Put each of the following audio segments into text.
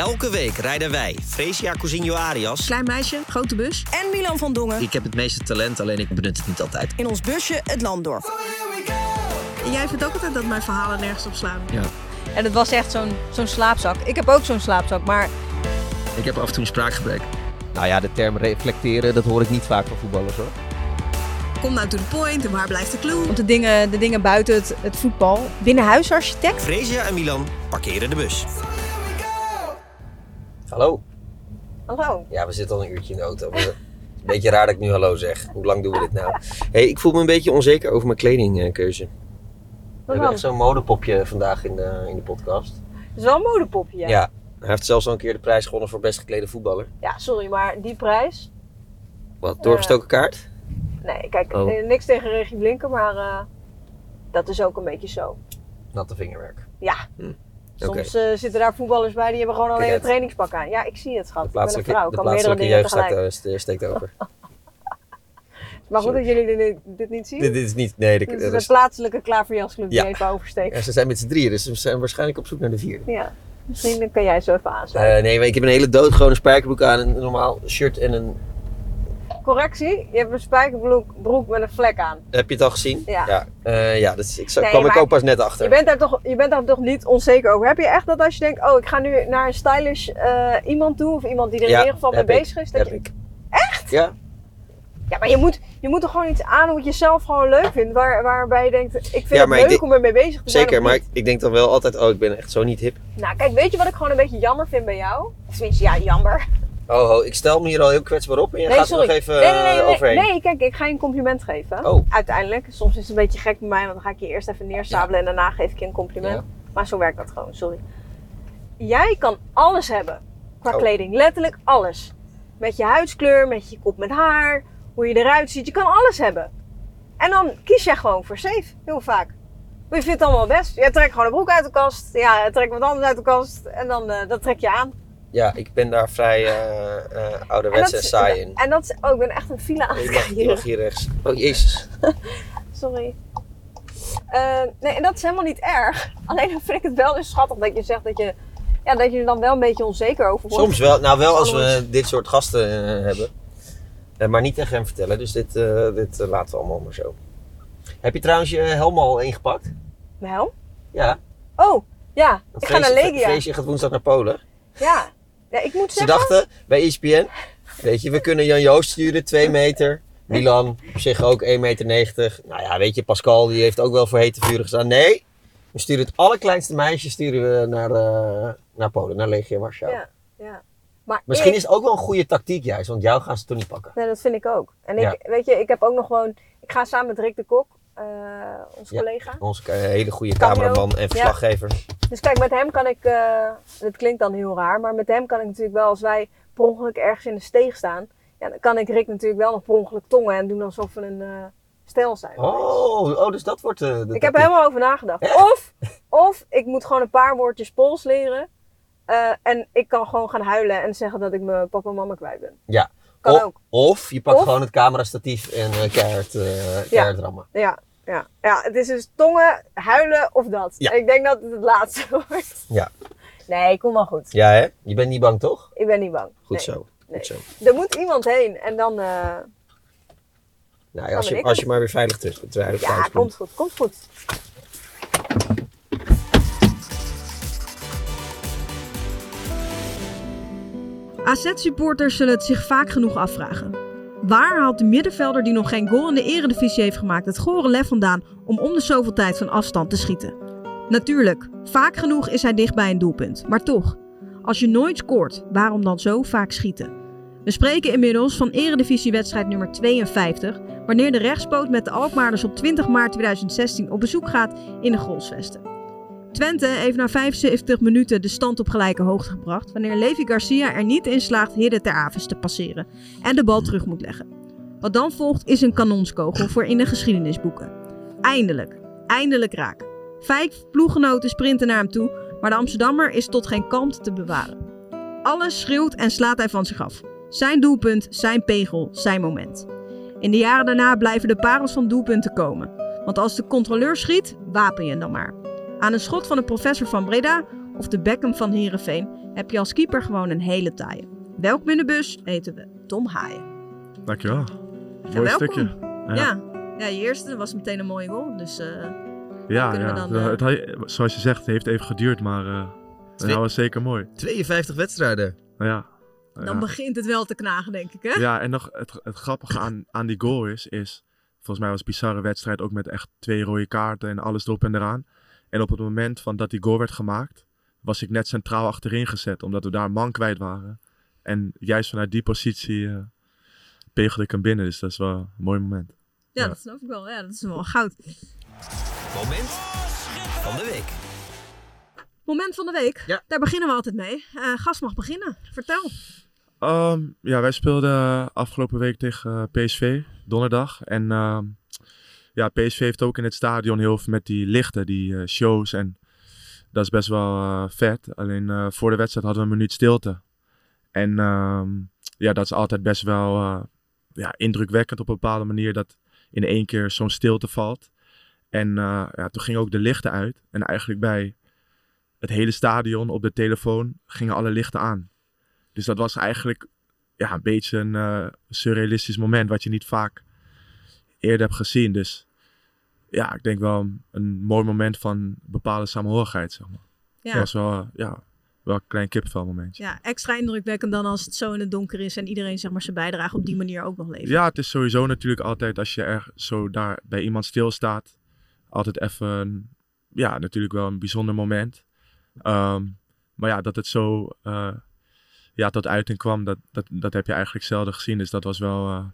Elke week rijden wij, Fresia Cousinho Arias, Klein meisje, grote bus. En Milan van Dongen ik heb het meeste talent, alleen ik benut het niet altijd. in ons busje het land door. En jij vindt ook altijd dat mijn verhalen nergens op slaan. Ja. En het was echt zo'n zo'n slaapzak. Ik heb ook zo'n slaapzak, maar Ik heb af en toe een spraakgebrek. Nou ja, de term reflecteren, dat hoor ik niet vaak van voetballers hoor. Kom nou to the point en waar blijft de clue? want de dingen, de dingen buiten het, het voetbal. Binnenhuisarchitect. Fresia en Milan parkeren de bus. Hallo. Hallo. Ja, we zitten al een uurtje in de auto. Een beetje raar dat ik nu hallo zeg. Hoe lang doen we dit nou? hey, ik voel me een beetje onzeker over mijn kledingkeuze. We hebben echt zo'n modepopje vandaag in de, in de podcast. Het is wel een modepopje, ja. Ja. Hij heeft zelfs al een keer de prijs gewonnen voor best geklede voetballer. Ja, sorry, maar die prijs... Wat, doorgestoken kaart? Nee, kijk, Oh. eh, niks tegen Regie Blinken, maar eh, dat is ook een beetje zo. Natte vingerwerk. Ja. Hm. Soms eh, zitten daar voetballers bij die hebben gewoon alleen een trainingspak aan. Ja, ik zie het, schat. De Ik ben een plaatselijke, vrouw, de kan meerdere plaatselijke dingen jeugd staat, eh, steekt open. Maar goed Sorry. dat jullie dit, dit niet zien. dit, dit is niet... Nee, Dit dat is de is- plaatselijke klaverjasclub Ja. die even oversteekt. ja, ze zijn met z'n drieën, dus ze zijn waarschijnlijk op zoek naar de vierde. Ja. Misschien kan jij zo even aansluiten. Eh, nee, maar ik heb een hele doodgewone spijkerbroek aan, een normaal shirt en een... Correctie, je hebt een spijkerbroek broek met een vlek aan. Heb je het al gezien? Ja. Ja, eh, ja dus ik Nee, kwam ik ook pas net achter. Je bent, daar toch, je bent daar toch niet onzeker over? Heb je echt dat als je denkt, oh ik ga nu naar een stylish eh, iemand toe, of iemand die er in ieder geval mee bezig is, dat Heb je... ik. Echt? Ja. Ja, maar je moet, je moet er gewoon iets aan wat je zelf gewoon leuk vindt, waar, waarbij je denkt, ik vind Ja, het leuk denk- om ermee bezig te zijn. Zeker, maar ik, ik denk dan wel altijd, oh ik ben echt zo niet hip. Nou kijk, weet je wat ik gewoon een beetje jammer vind bij jou? Tenminste, ja, jammer. Oh, ho, ik stel me hier al heel kwetsbaar op en je gaat er nog even nee, nee, nee, eh, nee, overheen. nee, kijk, ik ga je een compliment geven. Oh. Uiteindelijk. Soms is het een beetje gek bij mij, want dan ga ik je eerst even neerstabelen en daarna geef ik je een compliment. Ja. Maar zo werkt dat gewoon, sorry. Jij kan alles hebben qua Oh. kleding, letterlijk alles. Met je huidskleur, met je kop met haar, hoe je eruit ziet, je kan alles hebben. En dan kies jij gewoon voor safe, heel vaak. Maar je vindt het allemaal best. Jij trekt gewoon een broek uit de kast, ja, je trekt wat anders uit de kast en dan eh, dat trek je aan. Ja, ik ben daar vrij eh ouderwets en saai in. En dat is, oh, ik ben echt een file aan Je het mag, je krijgen. mag hier rechts. Oh, jezus. Sorry. Eh, nee, en dat is helemaal niet erg. Alleen dan vind ik het wel eens schattig dat je zegt dat je, ja, dat je er dan wel een beetje onzeker over wordt. Soms wel. Nou, wel als we dit soort gasten hebben. Maar niet tegen hem vertellen, dus dit, dit laten we allemaal maar zo. Heb je trouwens je helm al ingepakt? Wel? Ja. Oh, ja. Want Ik ga naar Legia. Freesje gaat woensdag naar Polen. Ja. Ja. Ik moet Ze zeggen... dachten bij ESPN, weet je, we kunnen Jan Joost sturen, 2 meter. Milan op zich ook 1,90 meter. Nou ja, weet je, Pascal die heeft ook wel voor hete vuren gestaan. Nee, we sturen het allerkleinste meisje sturen we naar, eh, naar Polen, naar Legia Warschau. Ja, ja. Maar Misschien ik- is het ook wel een goede tactiek juist, want jou gaan ze toch niet pakken. Nee, dat vind ik ook. En ik, Ja. weet je, ik heb ook nog gewoon... Ik ga samen met Rick de Kok, onze Ja. collega. Onze eh, hele goede Cameo. cameraman en verslaggever. Dus kijk, met hem kan ik... eh het klinkt dan heel raar, maar met hem kan ik natuurlijk wel... Als wij per ongeluk ergens in de steeg staan... Ja, dan kan ik Rick natuurlijk wel nog per ongeluk tongen en doen alsof we een eh stel zijn. Oh, oh, dus dat wordt eh, de Ik heb er helemaal over nagedacht. Of, of ik moet gewoon een paar woordjes Pools leren. eh, en ik kan gewoon gaan huilen en zeggen dat ik mijn papa en mama kwijt ben. Ja. Kan of, ook. Of je pakt Of- gewoon het camerastatief en eh keihard, eh rammen. Ja, ja, ja. Het is dus tongen, huilen of dat. Ja. Ik denk dat het het laatste wordt. Ja. Nee, kom maar goed. Ja, hè? Je bent niet bang, toch? Ik ben niet bang. Goed Nee. zo. Nee. Goed zo. Er moet iemand heen en dan... eh, Nou, ja, als, je, als je maar weer veilig terug veilig ja, komt komt. goed, komt goed. AZ-supporters zullen het zich vaak genoeg afvragen. Waar haalt de middenvelder die nog geen goal in de eredivisie heeft gemaakt het gore lef vandaan om om de zoveel tijd van afstand te schieten? Natuurlijk, vaak genoeg is hij dicht bij een doelpunt. Maar toch, als je nooit scoort, waarom dan zo vaak schieten? We spreken inmiddels van eredivisiewedstrijd nummer 52, wanneer de rechtspoot met de Alkmaarders op 20 maart 2016 op bezoek gaat in de Grolsvesten. Twente heeft na 75 minuten de stand op gelijke hoogte gebracht wanneer Levi Garcia er niet in slaagt Hidde ter Aves te passeren en de bal terug moet leggen. Wat dan volgt is een kanonskogel voor in de geschiedenisboeken. Eindelijk, eindelijk raak. Vijf ploeggenoten sprinten naar hem toe, maar de Amsterdammer is tot geen kant te bewaren. Alles schreeuwt en slaat hij van zich af. Zijn doelpunt, zijn pegel, zijn moment. In de jaren daarna blijven de parels van doelpunten komen. Want als de controleur schiet, wapen je dan maar. Aan een schot van de professor van Breda of de Beckham van Heerenveen, heb je als keeper gewoon een hele taaie. Welkom in de bus eten we Tom Haaien. Dankjewel. Mooi stukje. Ja. Ja. Ja. je eerste was meteen een mooie goal. Dus eh, Ja, kunnen we ja. dan, eh, Het zoals je zegt, het heeft even geduurd, maar eh Twee- dat was zeker mooi. 52 wedstrijden. Nou ja. dan ja. begint het wel te knagen, denk ik. Hè? Ja, en nog het, het grappige aan, aan die goal is, is, volgens mij was het een bizarre wedstrijd ook met echt twee rode kaarten en alles erop en eraan. En op het moment van dat die goal werd gemaakt, was ik net centraal achterin gezet, omdat we daar een man kwijt waren. En juist vanuit die positie eh, pegelde ik hem binnen, dus dat is wel een mooi moment. Ja, Ja. dat snap ik wel. Ja, dat is wel goud. Moment van de week. Moment van de week. Ja. Daar beginnen we altijd mee. Eh gast mag beginnen. Vertel. Ehm, ja, wij speelden afgelopen week tegen eh, PSV, donderdag. En ehm, ja, PSV heeft ook in het stadion heel veel met die lichten, die eh, shows. En dat is best wel eh, vet. Alleen eh, voor de wedstrijd hadden we een minuut stilte. En ehm, ja, dat is altijd best wel ja, indrukwekkend op een bepaalde manier dat in één keer zo'n stilte valt. En ja, toen gingen ook de lichten uit. En eigenlijk bij het hele stadion op de telefoon gingen alle lichten aan. Dus dat was eigenlijk ja, een beetje een surrealistisch moment wat je niet vaak eerder hebt gezien. Dus ja, ik denk wel een, mooi moment van bepaalde samenhorigheid, zeg maar. Ja. Dat was wel, ja, wel een klein kipvel momentje. ja, extra indrukwekkend dan als het zo in het donker is en iedereen zeg maar, zijn bijdrage op die manier ook nog levert. Ja, het is sowieso natuurlijk altijd als je er zo daar bij iemand stilstaat, altijd even, ja, natuurlijk wel een bijzonder moment. Ehm, maar ja, dat het zo eh, ja, tot uiting kwam, dat, dat, dat heb je eigenlijk zelden gezien. Dus dat was wel eh,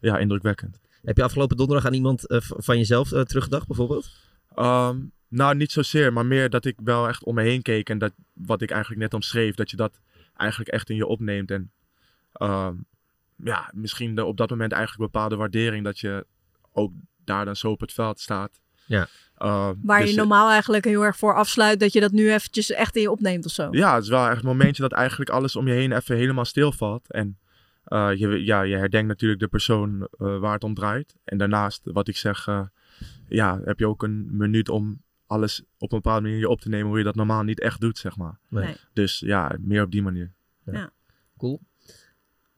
ja, indrukwekkend. Heb je afgelopen donderdag aan iemand eh, van jezelf eh, teruggedacht, bijvoorbeeld? Ehm, nou, niet zozeer, maar meer dat ik wel echt om me heen keek en dat wat ik eigenlijk net omschreef, dat je dat eigenlijk echt in je opneemt. En ehm, ja, misschien de, op dat moment eigenlijk bepaalde waardering dat je ook daar dan zo op het veld staat. Ja. Ehm, Waar dus, je eh, normaal eigenlijk heel erg voor afsluit dat je dat nu eventjes echt in je opneemt of zo. Ja, het is wel echt een momentje dat eigenlijk alles om je heen even helemaal stilvalt. En eh, je, ja, je herdenkt natuurlijk de persoon eh, waar het om draait. En daarnaast, wat ik zeg, eh, ja, heb je ook een minuut om alles op een bepaalde manier op te nemen hoe je dat normaal niet echt doet, zeg maar. Nee. Dus ja, meer op die manier. Cool.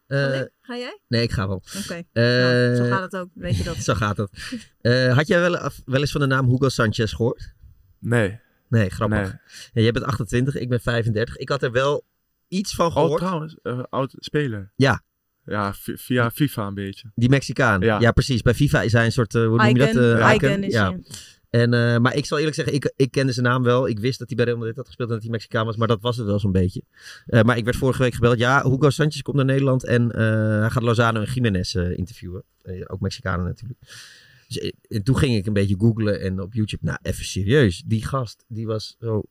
Eh, Nee? Ga jij? nee, ik ga wel. Oké. Eh, Nou, zo gaat het ook, weet je dat. Zo gaat het. Eh, had jij wel, wel eens van de naam Hugo Sanchez gehoord? Nee. Nee, grappig. Nee. Ja, jij bent 28, ik ben 35. Ik had er wel iets van Oh, gehoord. trouwens, eh, oud speler. Ja. Ja, vi- via FIFA een beetje. Die Mexicaan. Ja. Ja. precies. Bij FIFA is hij een soort, eh, hoe noem je dat? Icon, Eh, icon is ja. En, eh, maar ik zal eerlijk zeggen, ik, ik kende zijn naam wel. Ik wist dat hij bij Real Madrid had gespeeld en dat hij Mexicaan was. Maar dat was het wel zo'n beetje. Eh, maar ik werd vorige week gebeld. Ja, Hugo Sanchez komt naar Nederland en eh, hij gaat Lozano en Jiménez eh, interviewen. Ook Mexicanen natuurlijk. Dus, en toen ging ik een beetje googlen en op YouTube. Nou, even serieus. Die gast, die was zo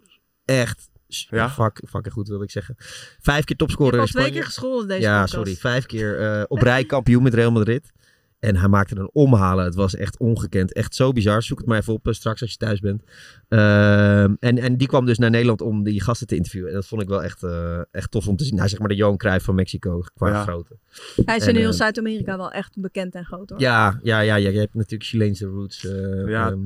echt... Ja? Fuck, fucking goed wilde ik zeggen. Vijf keer topscorer in al twee Spanje. keer gescholden deze ja, podcast. sorry. Vijf keer eh, op rij kampioen met Real Madrid. En hij maakte een omhalen. Het was echt ongekend. Echt zo bizar. Zoek het maar even op eh, straks als je thuis bent. Ehm, en, en die kwam dus naar Nederland om die gasten te interviewen. En dat vond ik wel echt, eh, echt tof om te zien. Nou, zeg maar de Johan Cruijff van Mexico qua Ja. grootte. Hij is En, in heel Zuid-Amerika wel echt bekend en groot hoor. Ja, ja, ja, ja. Je hebt natuurlijk Chileense roots. Ja. ehm.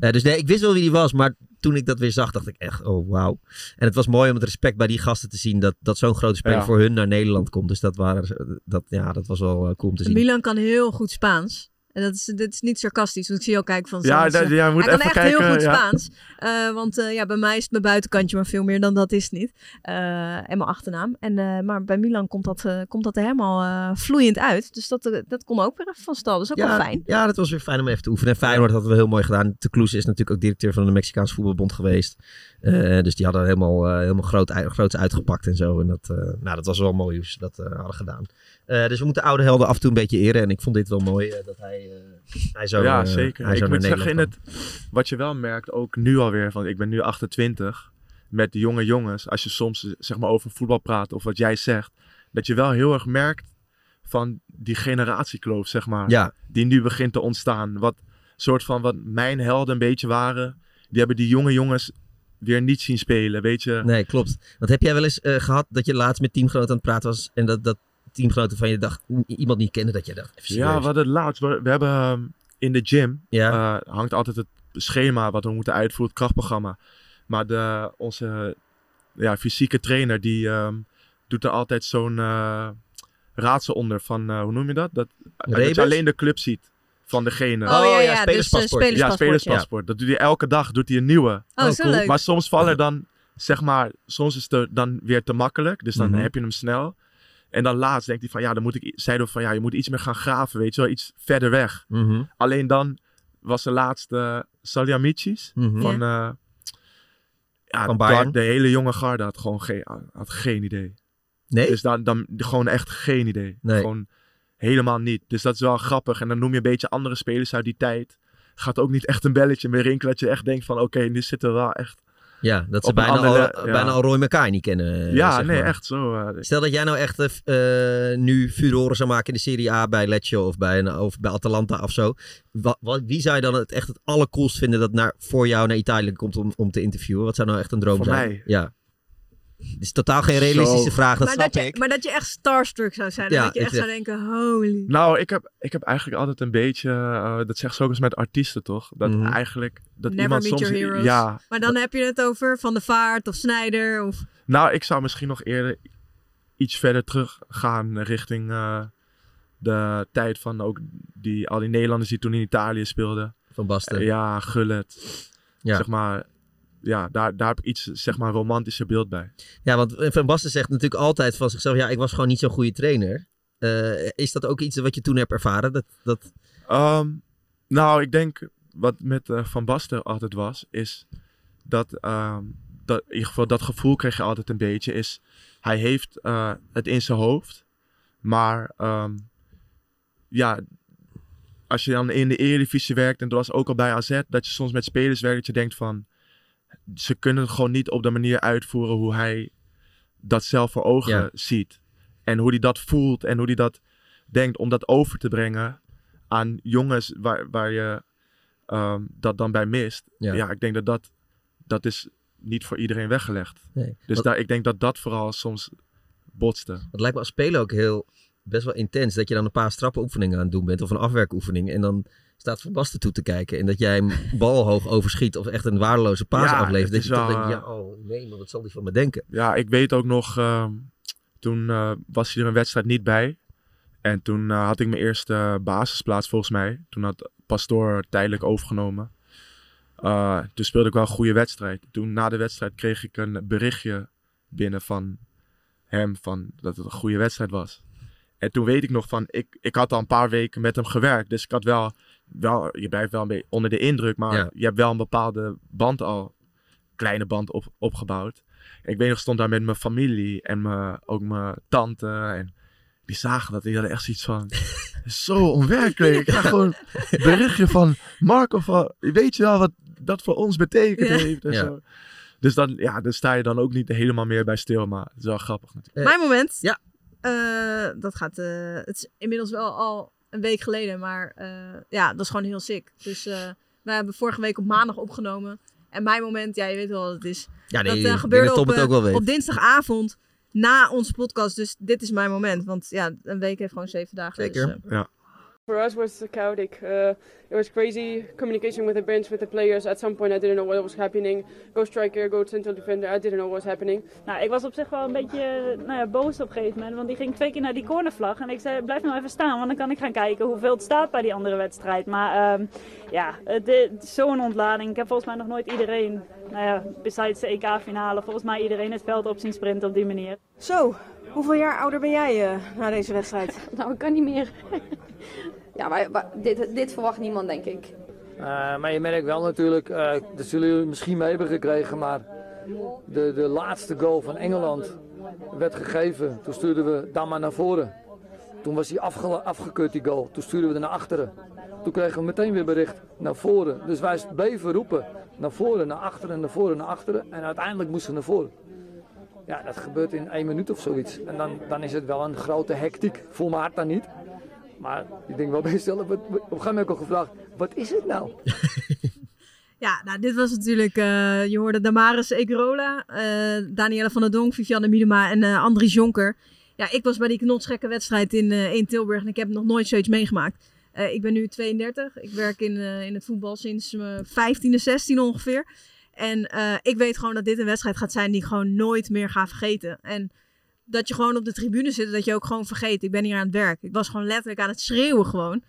Eh, dus nee, ik wist wel wie die was. Maar toen ik dat weer zag, dacht ik echt, oh wauw. En het was mooi om het respect bij die gasten te zien. Dat, dat zo'n grote speler Ja. voor hun naar Nederland komt. Dus dat, waren, dat, ja, dat was wel eh, cool om te zien. Milan kan heel goed Spaans. En dat is, dit is niet sarcastisch, want ik zie jou kijken van... Ja, dat- ja, je moet hij kan echt kijken. heel goed ja. Spaans. Eh, want eh, ja, bij mij is het mijn buitenkantje, maar veel meer dan dat is het niet. Eh, en mijn achternaam. En, eh, maar bij Milan komt dat, eh, komt dat er helemaal eh, vloeiend uit. Dus dat, eh, dat kon ook weer even van stal. Dat is ook ja, wel fijn. Ja, dat was weer fijn om even te oefenen. En Feyenoord hadden we heel mooi gedaan. De Kloes is natuurlijk ook directeur van de Mexicaanse voetbalbond geweest. Eh, dus die hadden helemaal, eh, helemaal groot, groots uitgepakt en zo. En dat, eh, nou, dat was wel mooi hoe ze dat eh, hadden gedaan. Eh, dus we moeten oude helden af en toe een beetje eren. En ik vond dit wel mooi eh, dat hij, eh, hij zo ja, zeker. Hij ik moet zeggen, in het, wat je wel merkt, ook nu alweer, van ik ben nu 28, met de jonge jongens, als je soms zeg maar over voetbal praat of wat jij zegt, dat je wel heel erg merkt van die generatiekloof, zeg maar. Ja, die nu begint te ontstaan. Wat soort van wat mijn helden een beetje waren, die hebben die jonge jongens weer niet zien spelen, weet je. nee, klopt. Want heb jij wel eens eh, gehad dat je laatst met teamgenoten aan het praten was en dat, dat teamgenoten van je dacht, iemand niet kende, dat je dacht. Ja, we hadden het laatst. We, we hebben ehm, in de gym Ja. eh, hangt altijd het schema wat we moeten uitvoeren, het krachtprogramma. Maar de, onze ja, fysieke trainer die ehm, doet er altijd zo'n eh, raadsel onder van, eh, hoe noem je dat? Dat, dat je alleen de club ziet van degene. Oh, ja, dus, eh, spelerspaspoort. ja, spelerspaspoort, spelerspaspoort. Dat doet hij elke dag, doet hij een nieuwe. Oh, zo leuk. Maar soms vallen er dan, zeg maar, soms is het dan weer te makkelijk. Dus dan Mhm. heb je hem snel. En dan laatst denkt hij van, ja, dan moet ik, zeiden we van, ja, je moet iets meer gaan graven, weet je wel, iets verder weg. Mhm, Alleen dan was de laatste Salihamidzic mhm. van, eh, ja, Van Bayern. dat- de hele jonge garde had gewoon geen, had geen idee. Nee? Dus dan, dan gewoon echt geen idee. Nee. Gewoon helemaal niet. Dus dat is wel grappig. En dan noem je een beetje andere spelers uit die tijd. Gaat ook niet echt een belletje meer rinkelen. Dat je echt denkt van oké, nu zitten we wel echt. Ja, dat ze bijna, andere- al, ja. bijna al Roy McKay niet kennen. eh, ja, zeg nee, maar. echt zo. eh, Stel dat jij nou echt eh, nu furoren zou maken in de Serie A bij Lecce of bij, een, of bij Atalanta of zo. Wa- wa- wie zou je dan het echt het allercoolst vinden dat naar, voor jou naar Italië komt om, om te interviewen? Wat zou nou echt een droom Voor zijn? mij? Ja. Het is totaal geen realistische Zo. vraag, dat maar, snap dat je, ik. maar dat je echt starstruck zou zijn. en Ja, dat je echt zou denken, holy. Nou, ik heb, ik heb eigenlijk altijd een beetje. eh, dat zegt ze ook eens met artiesten, toch? Dat Mhm. eigenlijk. Dat Never iemand meet soms. your heroes. Ja. Maar dan heb je het over Van de Vaart of Snijder of... Nou, ik zou misschien nog eerder iets verder terug gaan richting eh, de tijd van ook die, al die Nederlanders die toen in Italië speelden. Van Basten. Ja, Gullet. Ja. Zeg maar. Ja, daar, daar heb ik iets, zeg maar, romantischer beeld bij. Ja, want Van Basten zegt natuurlijk altijd van zichzelf, ja, ik was gewoon niet zo'n goede trainer. Eh, is dat ook iets wat je toen hebt ervaren? Dat, dat... Ehm, nou, ik denk wat met eh, Van Basten altijd was, is dat, ehm, dat, in ieder geval dat gevoel kreeg je altijd een beetje, is hij heeft eh, het in zijn hoofd, maar ehm, ja, als je dan in de Eredivisie werkt, en dat was ook al bij AZ, dat je soms met spelers werkt, dat je denkt van, ze kunnen het gewoon niet op de manier uitvoeren hoe hij dat zelf voor ogen Ja. ziet. En hoe hij dat voelt en hoe hij dat denkt om dat over te brengen aan jongens waar, waar je ehm, dat dan bij mist. Ja. Ja. ik denk dat dat, dat is niet voor iedereen weggelegd. Nee. Dus daar, ik denk dat dat vooral soms botste. Het lijkt me als speler ook heel best wel intens. Dat je dan een paar strappenoefeningen aan het doen bent. Of een afwerkoefening. En dan staat Van Basten toe te kijken. En dat jij hem bal hoog overschiet. Of echt een waardeloze paas Ja, aflevert. Dat je toch denkt, ja, eh, oh nee, maar wat zal die van me denken? Ja, ik weet ook nog, ehm, toen eh, was hij er een wedstrijd niet bij. En toen eh, had ik mijn eerste basisplaats volgens mij. Toen had Pastoor tijdelijk overgenomen. Toen speelde ik wel een goede wedstrijd. Toen na de wedstrijd kreeg ik een berichtje binnen van hem van dat het een goede wedstrijd was. En toen weet ik nog van, ik, ik had al een paar weken met hem gewerkt. Dus ik had wel, wel je blijft wel een beetje onder de indruk. Maar Ja. je hebt wel een bepaalde band al, kleine band op, opgebouwd. Ik weet nog, ik stond daar met mijn familie en mijn, ook mijn tante. En die zagen dat. Die hadden echt zoiets van, zo onwerkelijk. Ik krijg gewoon een berichtje van Marco van, weet je wel wat dat voor ons betekent Ja. heeft en Ja. zo. Dus dan, ja, dan sta je dan ook niet helemaal meer bij stil. Maar het is wel grappig natuurlijk. Mijn moment. ja. Eh, dat gaat... eh, het is inmiddels wel al een week geleden, maar eh, ja, dat is gewoon heel sick. Dus eh wij hebben vorige week op maandag opgenomen. En mijn moment, ja, je weet wel wat het is. Ja, nee, dat eh, gebeurde dat op, het ook wel weet. op dinsdagavond na onze podcast. Dus dit is mijn moment. Want ja, een week heeft gewoon zeven dagen. Zeker. Dus, eh, For us, was chaotic. Uh, it was crazy communication with the bench, with the players. At some point, I didn't know what was happening. Go striker, go central defender. I didn't know what was happening. Nou, ik was op zich wel een beetje eh, nou ja, boos op een gegeven moment. Want die ging twee keer naar die cornervlag. En ik zei, blijf nou even staan. Want dan kan ik gaan kijken hoeveel het staat bij die andere wedstrijd. Maar ehm, ja, is zo'n ontlading. Ik heb volgens mij nog nooit iedereen, nou ja, besides de EK-finale, volgens mij iedereen het veld op zien sprinten op die manier. Zo, hoeveel jaar ouder ben jij eh, na deze wedstrijd? Nou, ik kan niet meer. Ja, maar, dit, dit verwacht niemand, denk ik. Uh, maar je merkt wel natuurlijk, uh, dat zullen jullie misschien mee hebben gekregen, maar de, de laatste goal van Engeland werd gegeven. Toen stuurden we dan maar naar voren. Toen was hij afge afgekeurd, die goal. Toen stuurden we er naar achteren. Toen kregen we meteen weer bericht naar voren. Dus wij bleven roepen naar voren, naar achteren, naar voren, naar achteren. En uiteindelijk moesten we naar voren. Ja, dat gebeurt in één minuut of zoiets. En dan, dan is het wel een grote hectiek. Volmaakt dan niet. Maar ik denk wel bij jezelf, op een gegeven moment ook al gevraagd, wat is het nou? Ja, nou, dit was natuurlijk, uh, je hoorde Damaris Egerola, uh, Danielle van der Donk, Vivianne Miedema en uh, Andries Jonker. Ja, ik was bij die knotsgekke wedstrijd in, in Tilburg en ik heb nog nooit zoiets meegemaakt. Ik ben nu 32, ik werk in, in het voetbal sinds mijn 15e, 16 ongeveer. En eh, ik weet gewoon dat dit een wedstrijd gaat zijn die ik gewoon nooit meer ga vergeten. En dat je gewoon op de tribune zit, dat je ook gewoon vergeet. Ik ben hier aan het werk. Ik was gewoon letterlijk aan het schreeuwen gewoon.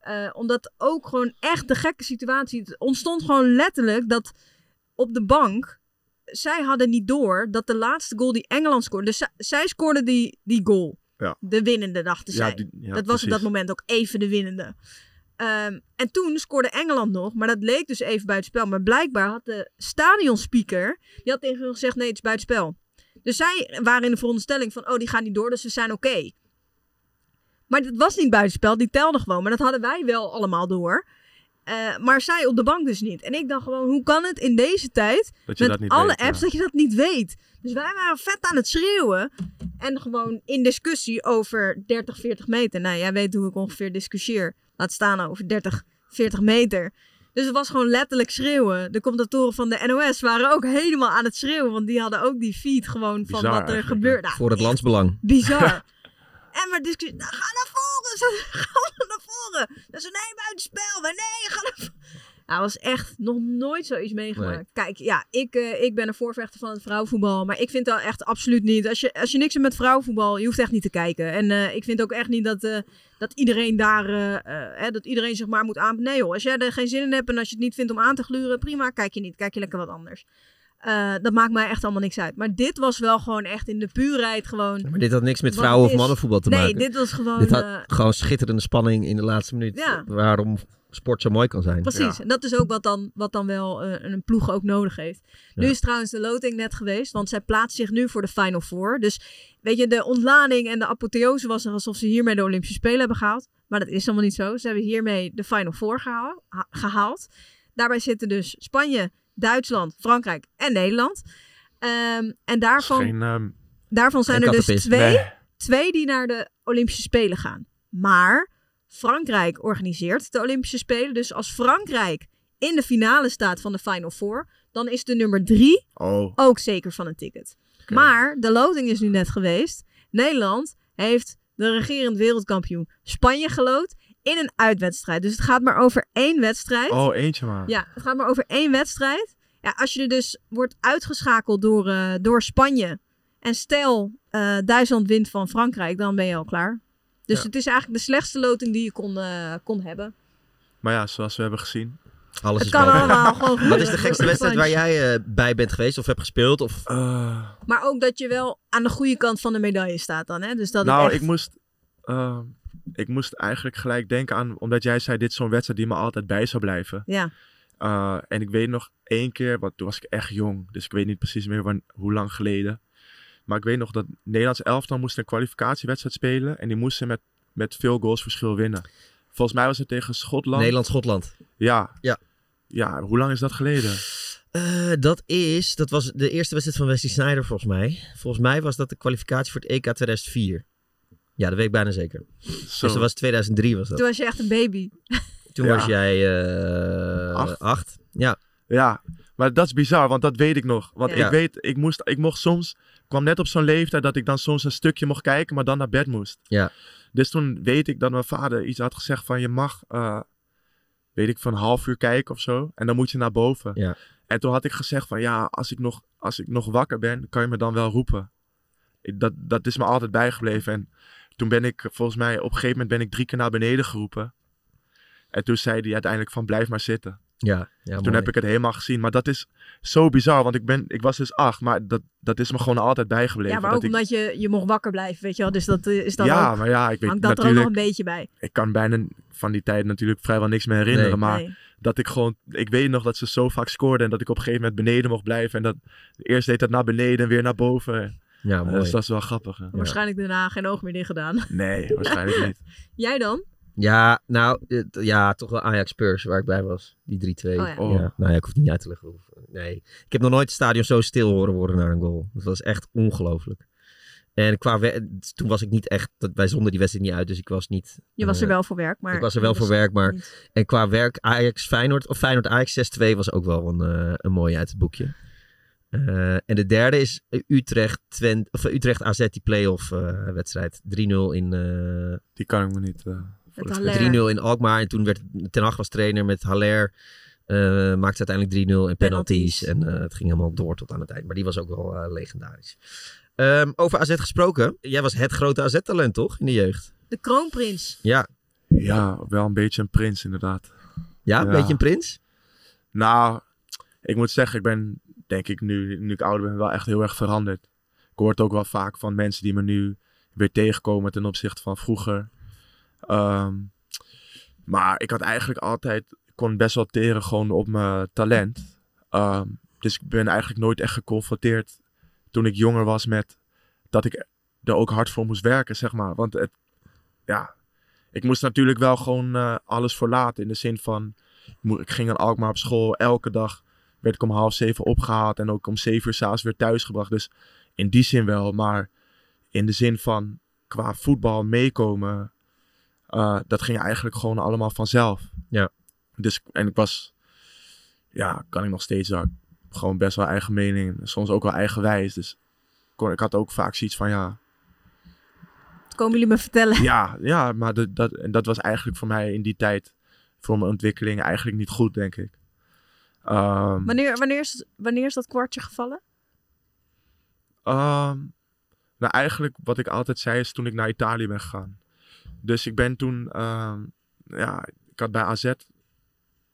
Eh, omdat ook gewoon echt de gekke situatie... Het ontstond gewoon letterlijk dat op de bank... Zij hadden niet door dat de laatste goal die Engeland scoorde... Dus zij, scoorden die, die goal. Ja. De winnende, dachten Ja, zij. die- ja, dat was op dat moment ook even de winnende. Ehm, en toen scoorde Engeland nog, maar dat leek dus even buitenspel. Maar blijkbaar had de stadionspeaker, die had tegen hun gezegd, nee, het is buitenspel. Dus zij waren in de veronderstelling van, oh, die gaan niet door, dus ze zijn oké. Maar dit was niet buitenspel, die telde gewoon. Maar dat hadden wij wel allemaal door. Eh, maar zij op de bank dus niet. En ik dacht gewoon, hoe kan het in deze tijd, Dat met dat alle weet, ja. apps, dat je dat niet weet? Dus wij waren vet aan het schreeuwen. En gewoon in discussie over 30, 40 meter. Nou, jij weet hoe ik ongeveer discussieer. Laat staan over 30, 40 meter. Dus het was gewoon letterlijk schreeuwen. De commentatoren van de NOS waren ook helemaal aan het schreeuwen. Want die hadden ook die feed gewoon van wat er gebeurde. Nou, Voor het landsbelang. Bizar. en maar discussie. Nou, ga naar voren. Ze gaan naar voren. Dat ze nee, buitenspel. Maar nee, ga naar voren. Nou, was echt nog nooit zoiets meegemaakt. Kijk, ja, ik, eh, ik ben een voorvechter van het vrouwenvoetbal. Maar ik vind dat echt absoluut niet. Als je, als je niks hebt met vrouwenvoetbal, je hoeft echt niet te kijken. En eh, ik vind ook echt niet dat, eh, dat iedereen daar, hè, dat iedereen zich maar moet aan... Nee joh, als jij er geen zin in hebt en als je het niet vindt om aan te gluren, prima, kijk je niet. Kijk je lekker wat anders. Dat maakt mij echt allemaal niks uit. Maar dit was wel gewoon echt in de puurheid gewoon... Maar dit had niks met vrouwen- of mannenvoetbal te nee, maken. dit was gewoon... Dit had gewoon schitterende spanning in de laatste minuut. Ja. Waarom sport zo mooi kan zijn. Precies, en dat is ook wat dan, wat dan wel eh, een ploeg ook nodig heeft. Nu is trouwens de loting net geweest, want zij plaatst zich nu voor de Final Four. Dus weet je, de ontlading en de apotheose was er alsof ze hiermee de Olympische Spelen hebben gehaald. Maar dat is helemaal niet zo. Ze hebben hiermee de Final Four gehaal- ha- gehaald. Daarbij zitten dus Spanje, Duitsland, Frankrijk en Nederland. Ehm, en daarvan, Geen, daarvan zijn er dus twee, Nee. twee die naar de Olympische Spelen gaan. Maar Frankrijk organiseert de Olympische Spelen. Dus als Frankrijk in de finale staat van de Final Four, dan is de nummer drie Oh. ook zeker van een ticket. Maar de loting is nu net geweest. Nederland heeft de regerend wereldkampioen Spanje geloot in een uitwedstrijd. Dus het gaat maar over één wedstrijd. Oh, eentje maar. Ja, het gaat maar over één wedstrijd. Ja, als je er dus wordt uitgeschakeld door, eh, door Spanje. En stel eh, Duitsland wint van Frankrijk, dan ben je al klaar. Dus Ja. het is eigenlijk de slechtste loting die je kon, eh, kon hebben. Maar ja, zoals we hebben gezien. Alles Het is kan allemaal gewoon Wat is de gekste wedstrijd waar jij eh, bij bent geweest of hebt gespeeld? Of... Eh, Maar ook dat je wel aan de goede kant van de medaille staat dan. Hè? Dus dat nou, echt... ik moest, eh, ik moest eigenlijk gelijk denken aan, omdat jij zei, dit is zo'n wedstrijd die me altijd bij zou blijven. Ja. Eh, en ik weet nog één keer, want toen was ik echt jong, dus ik weet niet precies meer wan- hoe lang geleden. Maar ik weet nog dat Nederlands elftal moest een kwalificatiewedstrijd spelen en die moesten met, met veel goals verschil winnen. Volgens mij was het tegen Schotland. Nederland-Schotland. Ja. Ja. Ja, hoe lang is dat geleden? Eh, dat is, dat was de eerste wedstrijd van Wesley Sneijder volgens mij. Volgens mij was dat de kwalificatie voor het EK 2004. Ja, dat weet ik bijna zeker. Dus dat was 2003 was dat. Toen was je echt een baby. Toen Ja. was jij eh, Acht. acht. Ja. Ja, maar dat is bizar, want dat weet ik nog. Want Ja. ik weet, ik, moest, ik mocht soms, kwam net op zo'n leeftijd dat ik dan soms een stukje mocht kijken, maar dan naar bed moest. Ja. Dus toen weet ik dat mijn vader iets had gezegd van je mag, eh, weet ik, van een half uur kijken of zo. En dan moet je naar boven. Ja. En toen had ik gezegd van ja, als ik nog, als ik nog wakker ben, kan je me dan wel roepen. Ik- Dat, dat is me altijd bijgebleven. En toen ben ik, volgens mij, op een gegeven moment ben ik drie keer naar beneden geroepen. En toen zei hij uiteindelijk van blijf maar zitten. Ja, ja toen mooi. heb ik het helemaal gezien. Maar dat is zo bizar, want ik, ben, ik was dus acht, maar dat, dat is me gewoon altijd bijgebleven. Ja, maar dat ook ik, omdat je, je mocht wakker blijven, weet je wel. Dus dat eh, is dan ja, ook, maar ja, ik weet hangt dat er ook nog een beetje bij. Ik kan bijna van die tijd natuurlijk vrijwel niks meer herinneren. Nee. Maar Nee. dat ik gewoon... Ik weet nog dat ze zo vaak scoorden en dat ik op een gegeven moment beneden mocht blijven. En dat eerst deed dat naar beneden en weer naar boven. Ja, Eh, mooi. Dus dat is wel grappig. hè. Waarschijnlijk daarna geen oog meer dicht gedaan. Nee, waarschijnlijk niet. Jij dan? Ja, nou, het- ja, toch wel Ajax Spurs waar ik bij was. Die 3-2. Oh ja. Oh. Ja, nou ja, ik hoef het niet uit te leggen. Nee, ik heb nog nooit het stadion zo stil horen worden naar een goal. Dat was echt ongelooflijk. En qua toen was ik niet echt, dat, wij zonden die wedstrijd niet uit, dus ik was niet... Je was er eh, wel voor werk, maar... ik was er wel voor werk, maar... niet- En qua werk Ajax Feyenoord, of Feyenoord Ajax 6-2 was ook wel een, eh, een mooie uit het boekje. Eh, en de derde is Utrecht, Twent, of Utrecht AZ, die play-off eh, wedstrijd. 3-0 in... eh, Die kan ik me niet... eh, voor Met de Haller. 3-0 in Alkmaar. En toen werd Ten Hag was trainer met Haller, Eh, maakte uiteindelijk 3-0 en penalties. Penalties. En eh, het ging helemaal door tot aan het eind. Maar die was ook wel eh, legendarisch. Ehm, over AZ gesproken. Jij was het grote AZ-talent, toch? In de jeugd. De kroonprins. Ja. Ja, wel een beetje een prins inderdaad. Ja, een Ja. beetje een prins? Nou, ik moet zeggen, ik ben denk ik nu, nu ik ouder ben, wel echt heel erg veranderd. Ik hoor het ook wel vaak van mensen die me nu weer tegenkomen ten opzichte van vroeger. Ehm, maar ik had eigenlijk altijd, kon best wel teren gewoon op mijn talent. Ehm, dus ik ben eigenlijk nooit echt geconfronteerd toen ik jonger was met dat ik er ook hard voor moest werken, zeg maar. Want het, ja, ik moest natuurlijk wel gewoon eh, alles voor laten. In de zin van, ik ging in Alkmaar op school. Elke dag werd ik om half zeven opgehaald. En ook om zeven uur s'avonds weer thuisgebracht. Dus in die zin wel. Maar in de zin van qua voetbal meekomen. Eh, dat ging eigenlijk gewoon allemaal vanzelf. Ja. Dus, en ik was, ja, kan ik nog steeds wel, gewoon best wel eigen mening. Soms ook wel eigenwijs. Dus ik kon- ik had ook vaak zoiets van, ja, Dat komen jullie me vertellen. ja, ja, maar de- dat, en dat was eigenlijk voor mij in die tijd, voor mijn ontwikkeling, eigenlijk niet goed, denk ik. Ehm, Wanneer, wanneer, is, wanneer is dat kwartje gevallen? ehm, nou, eigenlijk wat ik altijd zei is toen ik naar Italië ben gegaan. Dus ik ben toen, ehm, ja, ik had bij AZ,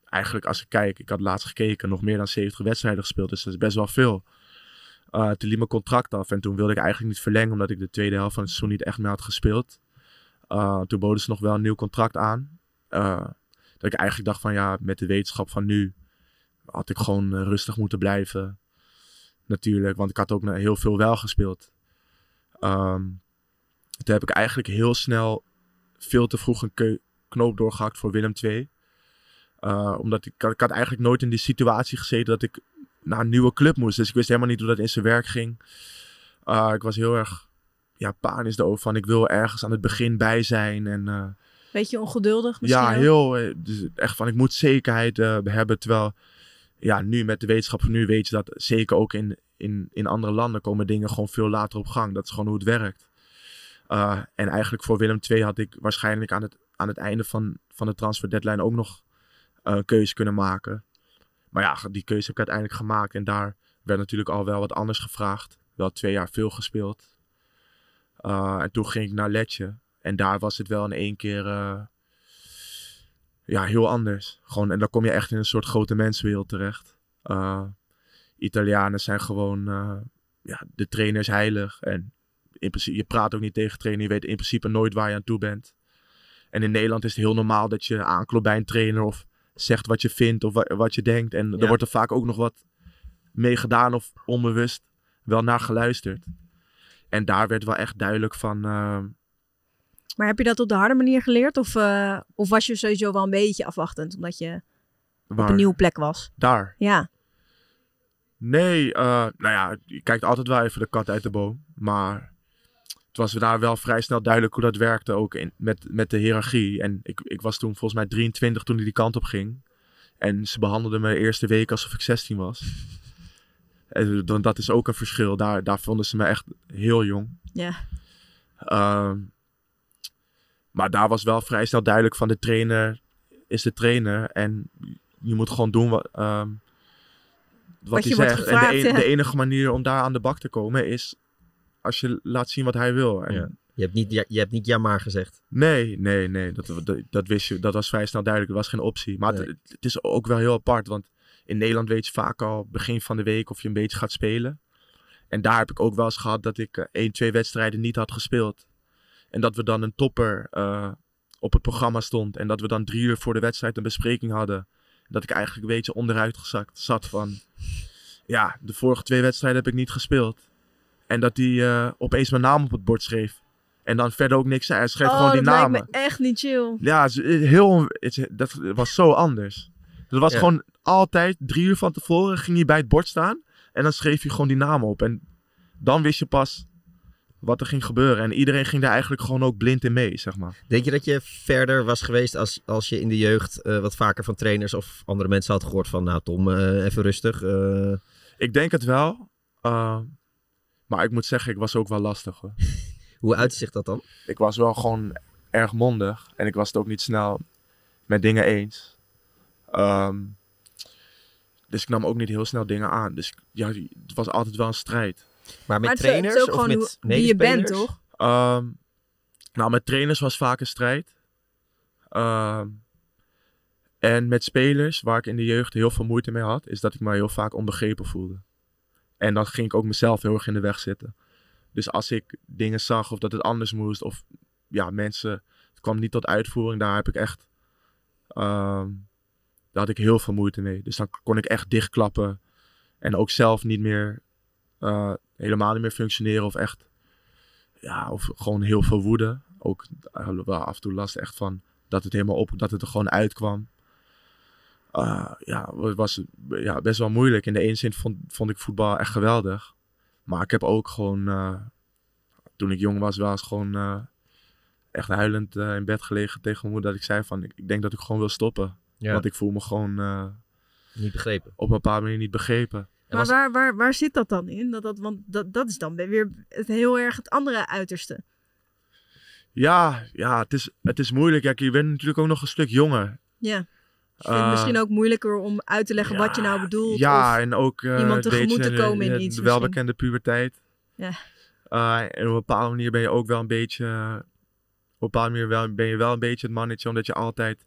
eigenlijk als ik kijk, ik had laatst gekeken, nog meer dan 70 wedstrijden gespeeld, dus dat is best wel veel. Eh, toen liep mijn contract af en toen wilde ik eigenlijk niet verlengen, omdat ik de tweede helft van het seizoen niet echt meer had gespeeld. Eh, toen boden ze nog wel een nieuw contract aan. Eh, dat ik eigenlijk dacht van ja, met de wetenschap van nu had ik gewoon rustig moeten blijven. Natuurlijk, want ik had ook heel veel wel gespeeld. Ehm, toen heb ik eigenlijk heel snel veel te vroeg een knoop doorgehakt voor Willem II. Eh, omdat ik, ik had eigenlijk nooit in die situatie gezeten dat ik naar een nieuwe club moest. Dus ik wist helemaal niet hoe dat in zijn werk ging. Uh, ik was heel erg ja, panisch erover van ik wil ergens aan het begin bij zijn. En uh, Beetje ongeduldig misschien ja, heel. eh, Dus echt van ik moet zekerheid hebben. Terwijl ja, nu met de wetenschap van nu weet je dat zeker ook in, in, in andere landen komen dingen gewoon veel later op gang. Dat is gewoon hoe het werkt. Uh, en eigenlijk voor Willem II had ik waarschijnlijk aan het, aan het einde van, van de transfer deadline ook nog een uh, keuze kunnen maken. Maar ja, die keuze heb ik uiteindelijk gemaakt. En daar werd natuurlijk al wel wat anders gevraagd. Wel twee jaar veel gespeeld. Uh, en toen ging ik naar Letje. En daar was het wel in één keer ja, heel anders. Gewoon, en dan kom je echt in een soort grote mensenwereld terecht. Italianen zijn gewoon, ja, de trainer is heilig. En in principe, je praat ook niet tegen trainer. Je weet in principe nooit waar je aan toe bent. En in Nederland is het heel normaal dat je aanklopt bij een trainer of zegt wat je vindt of wa wat je denkt. En ja. er wordt er vaak ook nog wat mee gedaan of onbewust wel naar geluisterd. En daar werd wel echt duidelijk van. Uh... Maar heb je dat op de harde manier geleerd? Of, uh, of was je sowieso wel een beetje afwachtend omdat je Waar? op een nieuwe plek was? Daar. Ja. Nee, uh, nou ja, je kijkt altijd wel even de kat uit de boom. Maar het was daar wel vrij snel duidelijk hoe dat werkte, ook in, met, met de hiërarchie. En ik, ik was toen volgens mij 23 toen ik die kant op ging. En ze behandelden me de eerste week alsof ik 16 was. En dan, dat is ook een verschil. Daar, daar vonden ze me echt heel jong. Ja. Uh, maar daar was wel vrij snel duidelijk van de trainer is de trainer. En je moet gewoon doen wat, um, wat, wat hij zegt. Gevraagd, en de, enige manier om daar aan de bak te komen is als je laat zien wat hij wil. En ja. je, hebt niet, je hebt niet ja maar gezegd. Nee, nee, nee. Dat, dat, dat, wist je. Dat was vrij snel duidelijk. Dat was geen optie. Maar nee. het, het, is ook wel heel apart. Want in Nederland weet je vaak al begin van de week of je een beetje gaat spelen. En daar heb ik ook wel eens gehad dat ik uh, één, twee wedstrijden niet had gespeeld. En dat we dan een topper uh, op het programma stond. En dat we dan drie uur voor de wedstrijd een bespreking hadden. En dat ik eigenlijk een beetje onderuit gezakt zat van... Ja, de vorige twee wedstrijden heb ik niet gespeeld. En dat hij uh, opeens mijn naam op het bord schreef. En dan verder ook niks zei. Hij schreef oh, gewoon die dat namen. lijkt me echt niet chill. Ja, heel, dat was zo anders. Dat was ja. gewoon altijd drie uur van tevoren ging hij bij het bord staan. En dan schreef je gewoon die namen op. En dan wist je pas wat er ging gebeuren. En iedereen ging daar eigenlijk gewoon ook blind in mee, zeg maar. Denk je dat je verder was geweest als, als je in de jeugd uh, wat vaker van trainers of andere mensen had gehoord van... Nou Tom, uh, even rustig. Uh... Ik denk het wel. Maar ik moet zeggen, ik was ook wel lastig. Hoor. Hoe uitzicht dat dan? Ik was wel gewoon erg mondig. En ik was het ook niet snel met dingen eens. Um, Dus ik nam ook niet heel snel dingen aan. Dus ja, het was altijd wel een strijd. Maar met Maar het is- het is trainers ook of gewoon met hoe- wie je bent, toch? Ehm, nou, met trainers was vaak een strijd. Ehm, en met spelers, waar ik in de jeugd heel veel moeite mee had, is dat ik me heel vaak onbegrepen voelde. En dan ging ik ook mezelf heel erg in de weg zitten. Dus als ik dingen zag of dat het anders moest, of ja, mensen, het kwam niet tot uitvoering, daar heb ik echt, ehm, daar had ik heel veel moeite mee. Dus dan kon ik echt dichtklappen en ook zelf niet meer, eh, helemaal niet meer functioneren of echt ja, of gewoon heel veel woede. Ook eh, wel af en toe last echt van dat het helemaal op, dat het er gewoon uitkwam. Eh, ja, het was ja, best wel moeilijk. In de ene zin vond, vond ik voetbal echt geweldig. Maar ik heb ook gewoon, eh, toen ik jong was, wel eens gewoon eh, echt huilend eh, in bed gelegen tegen mijn moeder. Dat ik zei van, ik, ik denk dat ik gewoon wil stoppen. Ja. Want ik voel me gewoon eh, Niet begrepen. op een bepaalde manier niet begrepen. Maar waar, waar, waar zit dat dan in? Dat, dat, want dat, dat is dan weer het heel erg het andere uiterste. Ja, ja het, is, het is moeilijk. Ja, je bent natuurlijk ook nog een stuk jonger. Ja. Ik vind het Eh, misschien ook moeilijker om uit te leggen wat je nou bedoelt. Ja, of en ook eh, iemand tegemoet beetje te komen in de, iets de welbekende puberteit. Ja. Eh, en op een bepaalde manier ben je ook wel een beetje, op een bepaalde manier wel, ben je wel een beetje het mannetje, omdat je altijd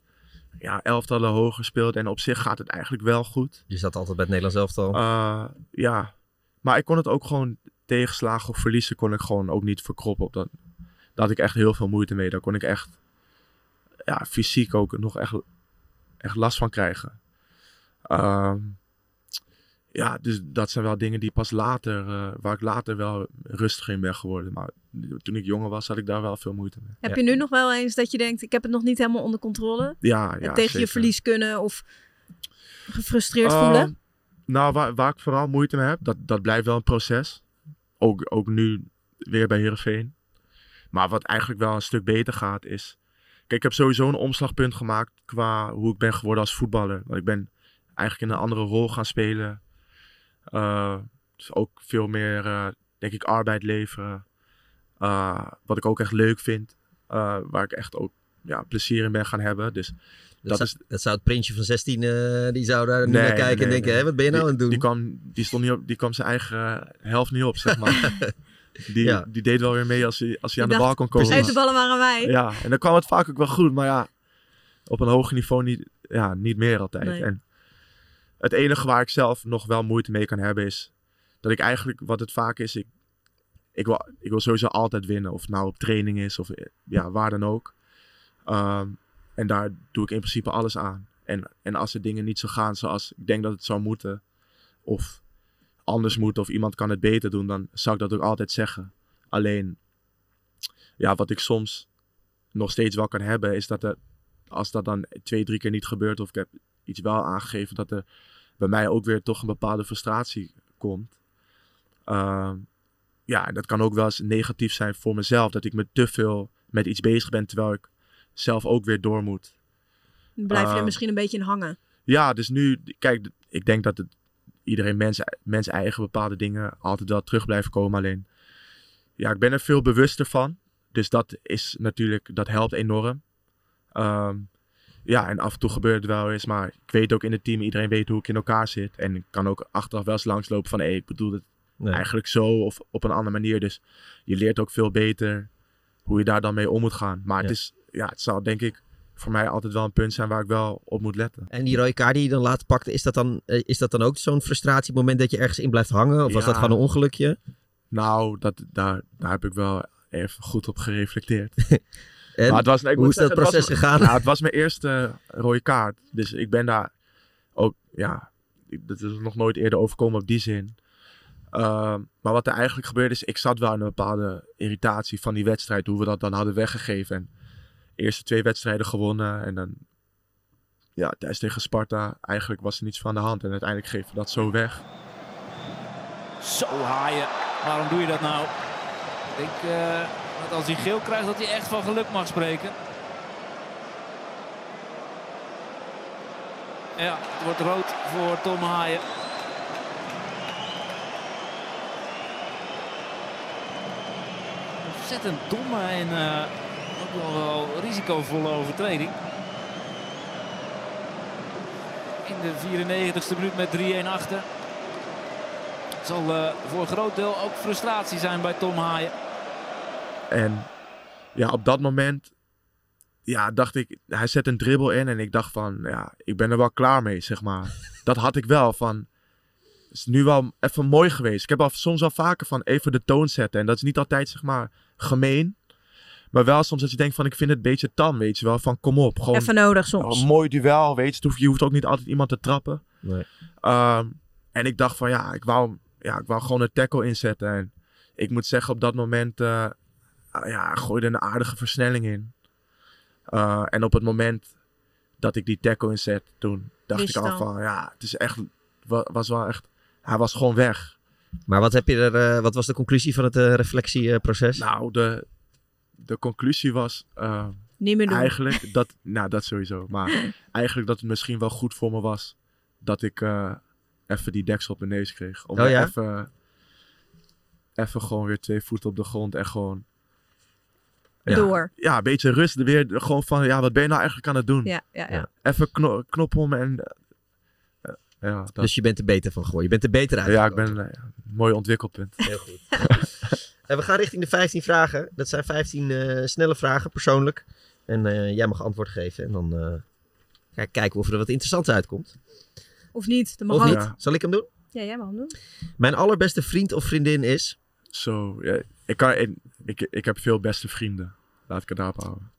ja, elftallen hoger speelt. En op zich gaat het eigenlijk wel goed. Je zat altijd bij het Nederlands elftal. Eh, ja, maar ik kon het ook gewoon tegenslagen of verliezen kon ik gewoon ook niet verkroppen. Op dat, daar had ik echt heel veel moeite mee. Daar kon ik echt ja, fysiek ook nog echt, echt last van krijgen. Ehm, ja, dus dat zijn wel dingen die pas later, eh, waar ik later wel rustig in ben geworden. Maar toen ik jonger was, had ik daar wel veel moeite mee. Heb je nu nog wel eens dat je denkt, ik heb het nog niet helemaal onder controle? Ja, En ja, tegen je verlies kunnen of gefrustreerd Ehm, voelen? Nou, waar, waar ik vooral moeite mee heb, dat, dat blijft wel een proces. Ook, ook nu weer bij Heerenveen. Maar wat eigenlijk wel een stuk beter gaat is... Kijk, ik heb sowieso een omslagpunt gemaakt qua hoe ik ben geworden als voetballer. Want ik ben eigenlijk in een andere rol gaan spelen. Eh, dus ook veel meer, eh, denk ik, arbeid leveren. Eh, wat ik ook echt leuk vind. Waar ik echt ook ja, plezier in ben gaan hebben. Dus Dat, dat zou, is dat zou het printje van 16, eh, die zou daar nu Nee, naar kijken nee, en denken, nee. wat ben je nou Die- aan het doen? Die kwam, die stond niet op, die kwam zijn eigen helft niet op, zeg maar. die, Ja. die deed wel weer mee als hij, als hij aan de bal kon komen. Uit de ballen waren wij. Ja, en dan kwam het vaak ook wel goed, maar ja, op een hoger niveau niet, ja, niet meer altijd. Nee. En het enige waar ik zelf nog wel moeite mee kan hebben is dat ik eigenlijk, wat het vaak is, ik, ik, wil, ik wil sowieso altijd winnen. Of het nou op training is of ja, waar dan ook. Ehm, en daar doe ik in principe alles aan. En, en als er dingen niet zo gaan zoals ik denk dat het zou moeten, of anders moet, of iemand kan het beter doen, dan zou ik dat ook altijd zeggen. Alleen, ja, wat ik soms nog steeds wel kan hebben, is dat er, als dat dan twee, drie keer niet gebeurt, of ik heb iets wel aangegeven, dat er bij mij ook weer toch een bepaalde frustratie komt. Ehm, ja, en dat kan ook wel eens negatief zijn voor mezelf, dat ik me te veel met iets bezig ben, terwijl ik zelf ook weer door moet. Blijf je er Ehm, misschien een beetje in hangen. Ja, dus nu, kijk, ik denk dat het, iedereen mens, mens eigen bepaalde dingen altijd wel terug blijven komen. Alleen, ja, ik ben er veel bewuster van. Dus dat is natuurlijk, dat helpt enorm. Ehm, ja, en af en toe gebeurt het wel eens, maar ik weet ook in het team, iedereen weet hoe ik in elkaar zit. En ik kan ook achteraf wel eens langslopen van, hé, ik bedoel het Nee. eigenlijk zo of op een andere manier. Dus je leert ook veel beter hoe je daar dan mee om moet gaan. Maar Ja. het is, ja, het zal denk ik voor mij altijd wel een punt zijn waar ik wel op moet letten. En die rode kaart die je dan later pakte, is dat dan, eh, is dat dan ook zo'n frustratiemoment dat je ergens in blijft hangen? Of was Ja. dat gewoon een ongelukje? Nou, dat, daar, daar heb ik wel even goed op gereflecteerd. En Maar het was, ik hoe is dat zeggen, proces was, gegaan? Nou, het was mijn eerste rode kaart. Dus ik ben daar ook, ja, dat is nog nooit eerder overkomen op die zin. Ehm, maar wat er eigenlijk gebeurde is, ik zat wel in een bepaalde irritatie van die wedstrijd, hoe we dat dan hadden weggegeven. En eerste twee wedstrijden gewonnen en dan, ja, thuis tegen Sparta, eigenlijk was er niets van de hand. En uiteindelijk geven we dat zo weg. Zo haaien. Waarom doe je dat nou? Ik denk eh, dat als hij geel krijgt, dat hij echt van geluk mag spreken. Ja, het wordt rood voor Tom Haaien. Ontzettend domme en eh, wel risicovolle overtreding. in de 94ste minuut met 3-1 achter. Het zal eh, voor een groot deel ook frustratie zijn bij Tom Haaien. En ja, op dat moment ja, dacht ik, hij zet een dribbel in en ik dacht van, ja, ik ben er wel klaar mee, zeg maar. dat had ik wel van, het is nu wel even mooi geweest. Ik heb al soms al vaker van even de toon zetten en dat is niet altijd, zeg maar, gemeen. Maar wel soms dat je denkt van, ik vind het een beetje tam, weet je wel. Van, kom op. Gewoon, Even nodig soms. Een mooi duel, weet je. Het hoeft- Je hoeft ook niet altijd iemand te trappen. Nee. Ehm, en ik dacht van, ja, ik wou, ja, ik wou gewoon een tackle inzetten. En ik moet zeggen, op dat moment, eh ja, gooide een aardige versnelling in. Eh, en op het moment dat ik die tackle inzet, toen dacht Wist ik je al van, ja, het is echt, wa- was wel echt, hij was gewoon weg. Maar wat, heb je er, eh, wat was de conclusie van het eh, reflectieproces? Nou, de, de conclusie was eh, Niet meer doen. eigenlijk dat, nou dat sowieso, maar eigenlijk dat het misschien wel goed voor me was dat ik eh, even die deksel op mijn neus kreeg. Om Oh ja? even, even gewoon weer twee voeten op de grond en gewoon ja, Door. Ja, een beetje rust. Weer gewoon van, ja, wat ben je nou eigenlijk aan het doen? Ja, ja, ja. Even kno knop om en eh, ja. Dat. Dus je bent er beter van geworden. Je bent er beter uit. Ja, ik ben eh, een mooi ontwikkelpunt. Heel goed. En we gaan richting de 15 vragen. Dat zijn 15 eh, snelle vragen, persoonlijk. En eh, jij mag antwoord geven. En dan eh, ga ik kijken of er wat interessants uitkomt. Of niet, dat mag Of? Zal ik hem doen? Ja, jij mag hem doen. Mijn allerbeste vriend of vriendin is... Zo, ja, ik, kan, ik, ik, ik heb veel beste vrienden. Laat ik het daarop houden.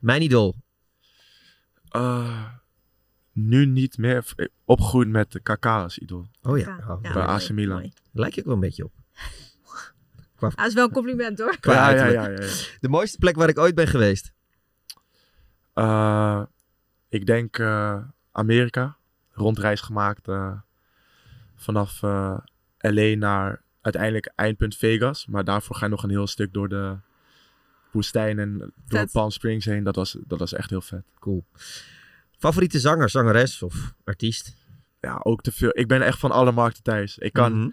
Mijn idool. Eh, nu niet meer. Opgegroeid met de KK als idool. Oh ja. Oh, Bij AC Milan. Lijkt je ook wel een beetje op. Qua, Dat is wel een compliment hoor. qua Ja, ja, ja, ja, ja. De mooiste plek waar ik ooit ben geweest. Eh, ik denk eh, Amerika. Rondreis gemaakt eh, vanaf eh, LA naar uiteindelijk eindpunt Vegas. Maar daarvoor ga je nog een heel stuk door de woestijn en door Vet. Palm Springs heen. Dat was, dat was echt heel vet. Cool. Favoriete zanger, zangeres of artiest? Ja, ook te veel. Ik ben echt van alle markten thuis. Ik kan Mhm.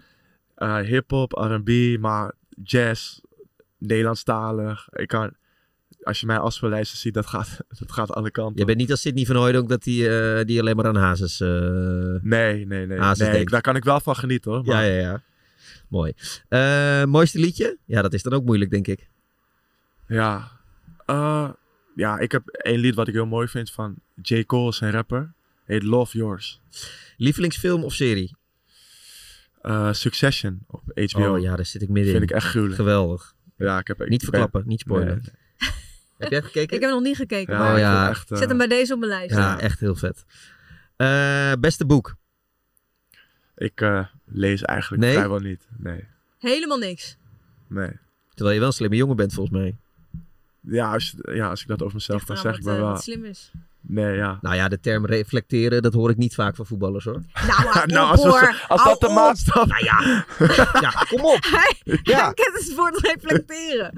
eh, hip-hop, RB, maar jazz, Nederlandstalig. Ik kan, als je mijn afspeellijsten ziet, dat gaat, dat gaat alle kanten. Je bent niet als Sidney van Hooydonk dat die, eh, die alleen maar aan hazes... eh, Nee, nee, nee. hazes nee daar kan ik wel van genieten hoor. Ja, maar- ja, ja. Mooi. Eh, mooiste liedje? Ja, dat is dan ook moeilijk, denk ik. Ja. Ja, ik heb één lied wat ik heel mooi vind van J. Cole, een rapper. Heet Love Yours. Lievelingsfilm of serie? Eh, Succession op HBO. Oh ja, daar zit ik middenin. Vind ik echt gruwelijk. Geweldig. Ja, ik heb... ik Niet ben- verklappen, niet spoilen. Nee. Heb jij het gekeken? Ik heb nog niet gekeken. Ja, maar oh ik ja. vind echt, eh, Zet hem bij deze op mijn lijst. Ja, echt heel vet. Eh, beste boek? Ik eh, lees eigenlijk Nee? vrijwel niet. Nee, Helemaal niks. nee. Terwijl je wel een slimme jongen bent, volgens mij. Ja, als, ja, als ik dat over mezelf kan Eraan zeggen, ik wat, ben eh, wel... wat slim is. Nee, ja. Nou ja, de term reflecteren, dat hoor ik niet vaak van voetballers, hoor. Nou, Nou, op, als we- als dat de op. maatstaf- Nou ja, ja kom op. Hij, Ja. hij kent het woord reflecteren.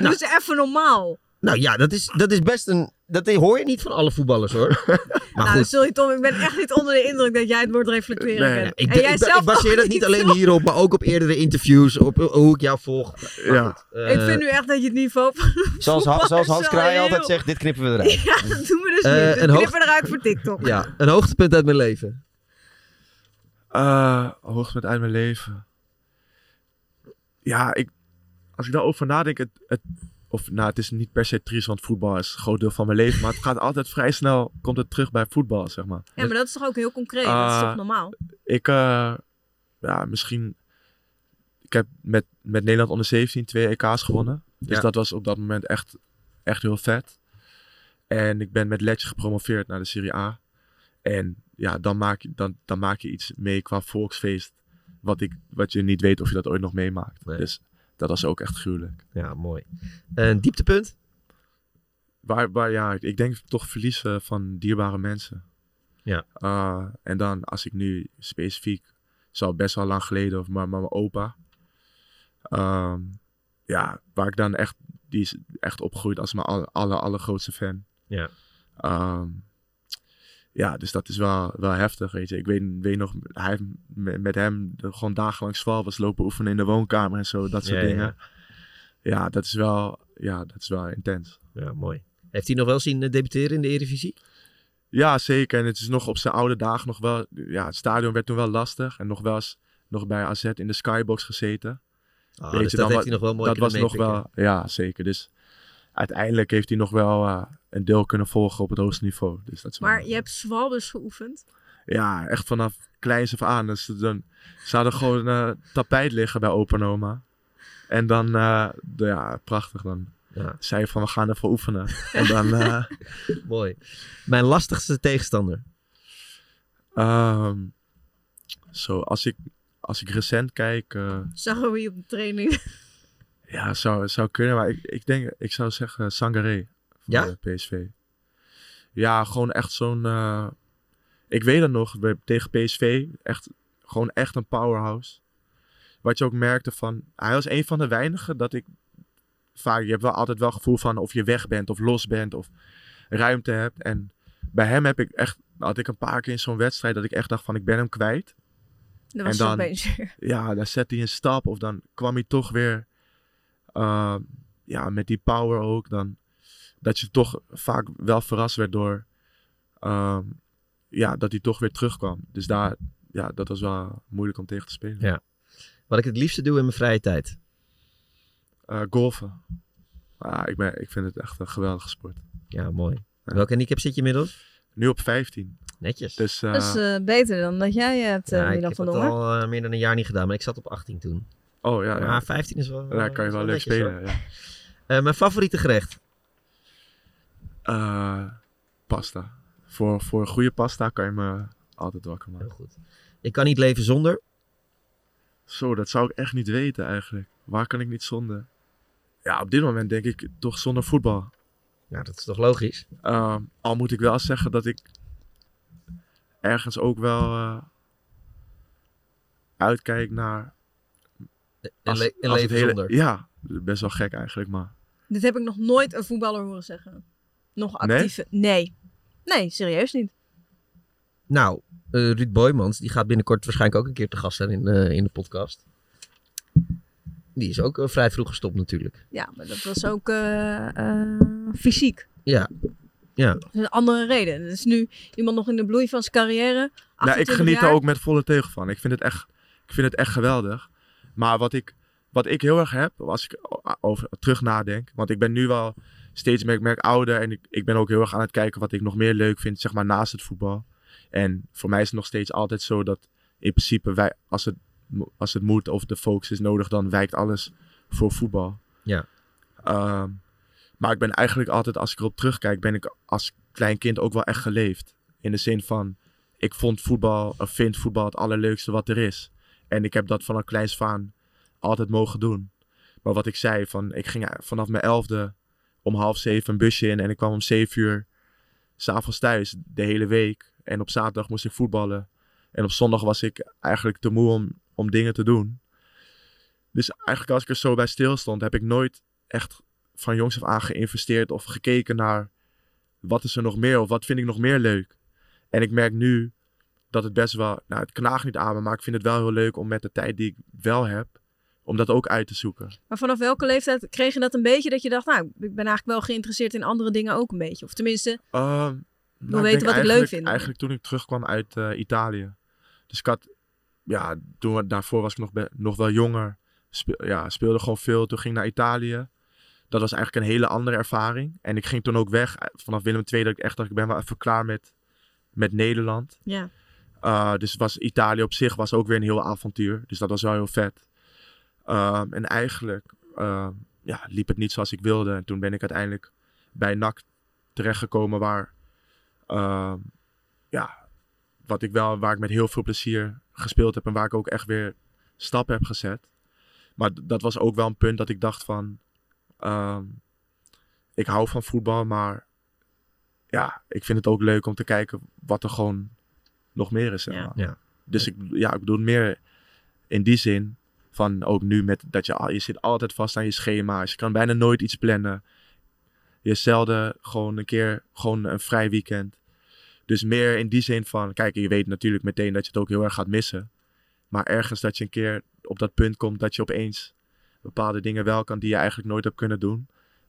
Doe eens even normaal. Nou ja, dat is, dat is best een... Dat hoor je niet van alle voetballers, hoor. Maar nou, goed. sorry Tom, ik ben echt niet onder de indruk dat jij het woord reflecteren Nee, kent. Ik, en jij ik, zelf ik baseer dat niet alleen hierop, maar ook op eerdere interviews, op hoe ik jou volg. Maar Ja. goed, eh, Ik vind nu echt dat je het niveau van Zoals, Ha- zoals Hans Kraai heel- altijd zegt, dit knippen we eruit. Ja, dat doen we dus Eh, niet. Hoogte- knippen we eruit voor TikTok. Ja, een hoogtepunt uit mijn leven. Eh hoogtepunt uit mijn leven. Ja, ik, als ik daarover nadenk, het, het, of nou, het is niet per se triest, want voetbal is een groot deel van mijn leven, maar het gaat altijd vrij snel, komt het terug bij voetbal, zeg maar. Ja, maar dat is toch ook heel concreet? dat is Ah, toch normaal? Ik, eh, ja, misschien, ik heb met, met Nederland onder 17 twee EK's gewonnen, dus Ja. dat was op dat moment echt, echt heel vet. En ik ben met Letje gepromoveerd naar de Serie A. En ja, dan maak je, dan, dan maak je iets mee qua volksfeest. Wat, ik, wat je niet weet of je dat ooit nog meemaakt. Dus dat was ook echt gruwelijk. Ja, mooi. Een dieptepunt? Waar, waar, ja, ik denk toch verliezen van dierbare mensen. Ja. Uh, en dan als ik nu specifiek, zo best wel lang geleden, of maar, maar mijn opa. Ehm, ja, waar ik dan echt, die is echt opgegroeid als mijn aller, aller, allergrootste fan. Ja. Ehm, ja, dus dat is wel, wel heftig, weet je. Ik weet, weet nog, hij met, hem gewoon dagenlang zwaar was lopen oefenen in de woonkamer en zo, dat soort Ja, dingen. ja. Ja, dat is wel, ja, dat is wel intens. Ja, mooi. Heeft hij nog wel zien eh, debuteren in de Eredivisie? Ja, zeker. En het is nog op zijn oude dagen nog wel... Ja, het stadion werd toen wel lastig. En nog wel eens nog bij AZ in de skybox gezeten. Weet dus je, dat dan heeft hij nog wel mooi Dat was nog wel... Ja, zeker. Dus uiteindelijk heeft hij nog wel eh, een deel kunnen volgen op het hoogste niveau. Dus dat is wel Maar je hebt zwal dus geoefend. Ja, echt vanaf kleins af aan. Dus dan zou er gewoon eh tapijt liggen bij opa en oma. En dan, eh, de- ja, prachtig dan. Ja. Zei je van, we gaan even oefenen. en dan, eh, Mooi. Mijn lastigste tegenstander. ehm, zo, als ik, als ik recent kijk, eh, Zagen we je op de training. ja, zou, zou kunnen. Maar ik, ik denk, ik zou zeggen Sangaré Ja? de PSV. Ja, gewoon echt zo'n, eh, ik weet het nog, tegen PSV, echt, gewoon echt een powerhouse. Wat je ook merkte van, hij was een van de weinigen dat ik vaak, je hebt wel altijd wel gevoel van of je weg bent of los bent of ruimte hebt. En bij hem heb ik echt, had ik een paar keer in zo'n wedstrijd dat ik echt dacht van ik ben hem kwijt. Dat was En dan- weer. Ja, dan zette hij een stap of dan kwam hij toch weer uh, ja, met die power ook. Dan, dat je toch vaak wel verrast werd door uh, ja, dat hij toch weer terugkwam. Dus daar, ja, dat was wel moeilijk om tegen te spelen. Ja. Wat ik het liefste doe in mijn vrije tijd. Uh, golfen. Ah, ik, ben, ik vind het echt een geweldige sport. Ja, mooi. Ja. Welke handicap zit je inmiddels? Nu op 15. Netjes. Dus, uh, dat is uh, beter dan dat jij hebt, ja, Milan ik van heb Dongen. het al uh, meer dan een jaar niet gedaan, maar ik zat op 18 toen. Oh ja, maar ja. 15 is wel. Daar kan je wel, wel leuk spelen. Ja. Uh, mijn favoriete gerecht? Uh, pasta. Voor, voor een goede pasta kan je me altijd wakker maken. Heel goed. Ik kan niet leven zonder. Zo, dat zou ik echt niet weten eigenlijk. Waar kan ik niet zonder? Ja, op dit moment denk ik toch zonder voetbal. Ja, dat is toch logisch? Uh, al moet ik wel zeggen dat ik ergens ook wel uh, uitkijk naar. Als, en, le en leven hele, zonder. Ja, best wel gek eigenlijk, maar. Dit heb ik nog nooit een voetballer horen zeggen. Nog actieve. Nee, nee, nee serieus niet. Nou, uh, Ruud Boymans, die gaat binnenkort waarschijnlijk ook een keer te gast zijn in, uh, in de podcast. Die is ook uh, vrij vroeg gestopt natuurlijk. Ja, maar dat was ook uh, fysiek. Ja. ja. Dat is een andere reden. Er is nu iemand nog in de bloei van zijn carrière. Nou, ik geniet jaar. er ook met volle teugel van. Ik vind het echt, ik vind het echt geweldig. Maar wat ik, wat ik heel erg heb, als ik over terug nadenk. Want ik ben nu wel steeds meer, ik merk ouder. En ik, ik ben ook heel erg aan het kijken wat ik nog meer leuk vind, zeg maar naast het voetbal. En voor mij is het nog steeds altijd zo dat in principe wij, als het, als het moet of de focus is nodig, dan wijkt alles voor voetbal. Ja. Um, maar ik ben eigenlijk altijd, als ik erop terugkijk, ben ik als klein kind ook wel echt geleefd. In de zin van, ik vond voetbal, of vind voetbal het allerleukste wat er is. En ik heb dat vanaf kleins aan altijd mogen doen. Maar wat ik zei, van, ik ging vanaf mijn elfde om half zeven een busje in en ik kwam om zeven uur s'avonds thuis de hele week. En op zaterdag moest ik voetballen. En op zondag was ik eigenlijk te moe om, om dingen te doen. Dus eigenlijk als ik er zo bij stil stond, heb ik nooit echt van jongs af aan geïnvesteerd of gekeken naar wat is er nog meer of wat vind ik nog meer leuk. En ik merk nu dat het best wel, nou het knaagt niet aan me, maar ik vind het wel heel leuk om met de tijd die ik wel heb, om dat ook uit te zoeken. Maar vanaf welke leeftijd kreeg je dat een beetje dat je dacht, nou, ik ben eigenlijk wel geïnteresseerd in andere dingen ook een beetje? Of tenminste, uh, nou, wil weten wat ik leuk vind. Eigenlijk toen ik terugkwam uit uh, Italië. Dus ik had, ja, toen, daarvoor was ik nog, nog wel jonger. Speel, ja, speelde gewoon veel. Toen ging ik naar Italië. Dat was eigenlijk een hele andere ervaring. En ik ging toen ook weg vanaf Willem II. Dat ik echt dacht, ik ben wel even klaar met, met Nederland. Ja. Uh, dus was Italië op zich was ook weer een heel avontuur. Dus dat was wel heel vet. Uh, en eigenlijk uh, ja, liep het niet zoals ik wilde. En toen ben ik uiteindelijk bij NAC terechtgekomen waar, uh, ja, wat ik wel, waar ik met heel veel plezier gespeeld heb en waar ik ook echt weer stappen heb gezet. Maar dat was ook wel een punt dat ik dacht van, ik hou van voetbal, maar ja, ik vind het ook leuk om te kijken wat er gewoon nog meer is. Ja. Dus ik, ja, ik bedoel meer in die zin van ook nu met dat je, je zit altijd vast aan je schema's. Je kan bijna nooit iets plannen. Je zelden gewoon een keer gewoon een vrij weekend. Dus meer in die zin van, kijk, je weet natuurlijk meteen dat je het ook heel erg gaat missen. Maar ergens dat je een keer op dat punt komt dat je opeens bepaalde dingen wel kan die je eigenlijk nooit hebt kunnen doen.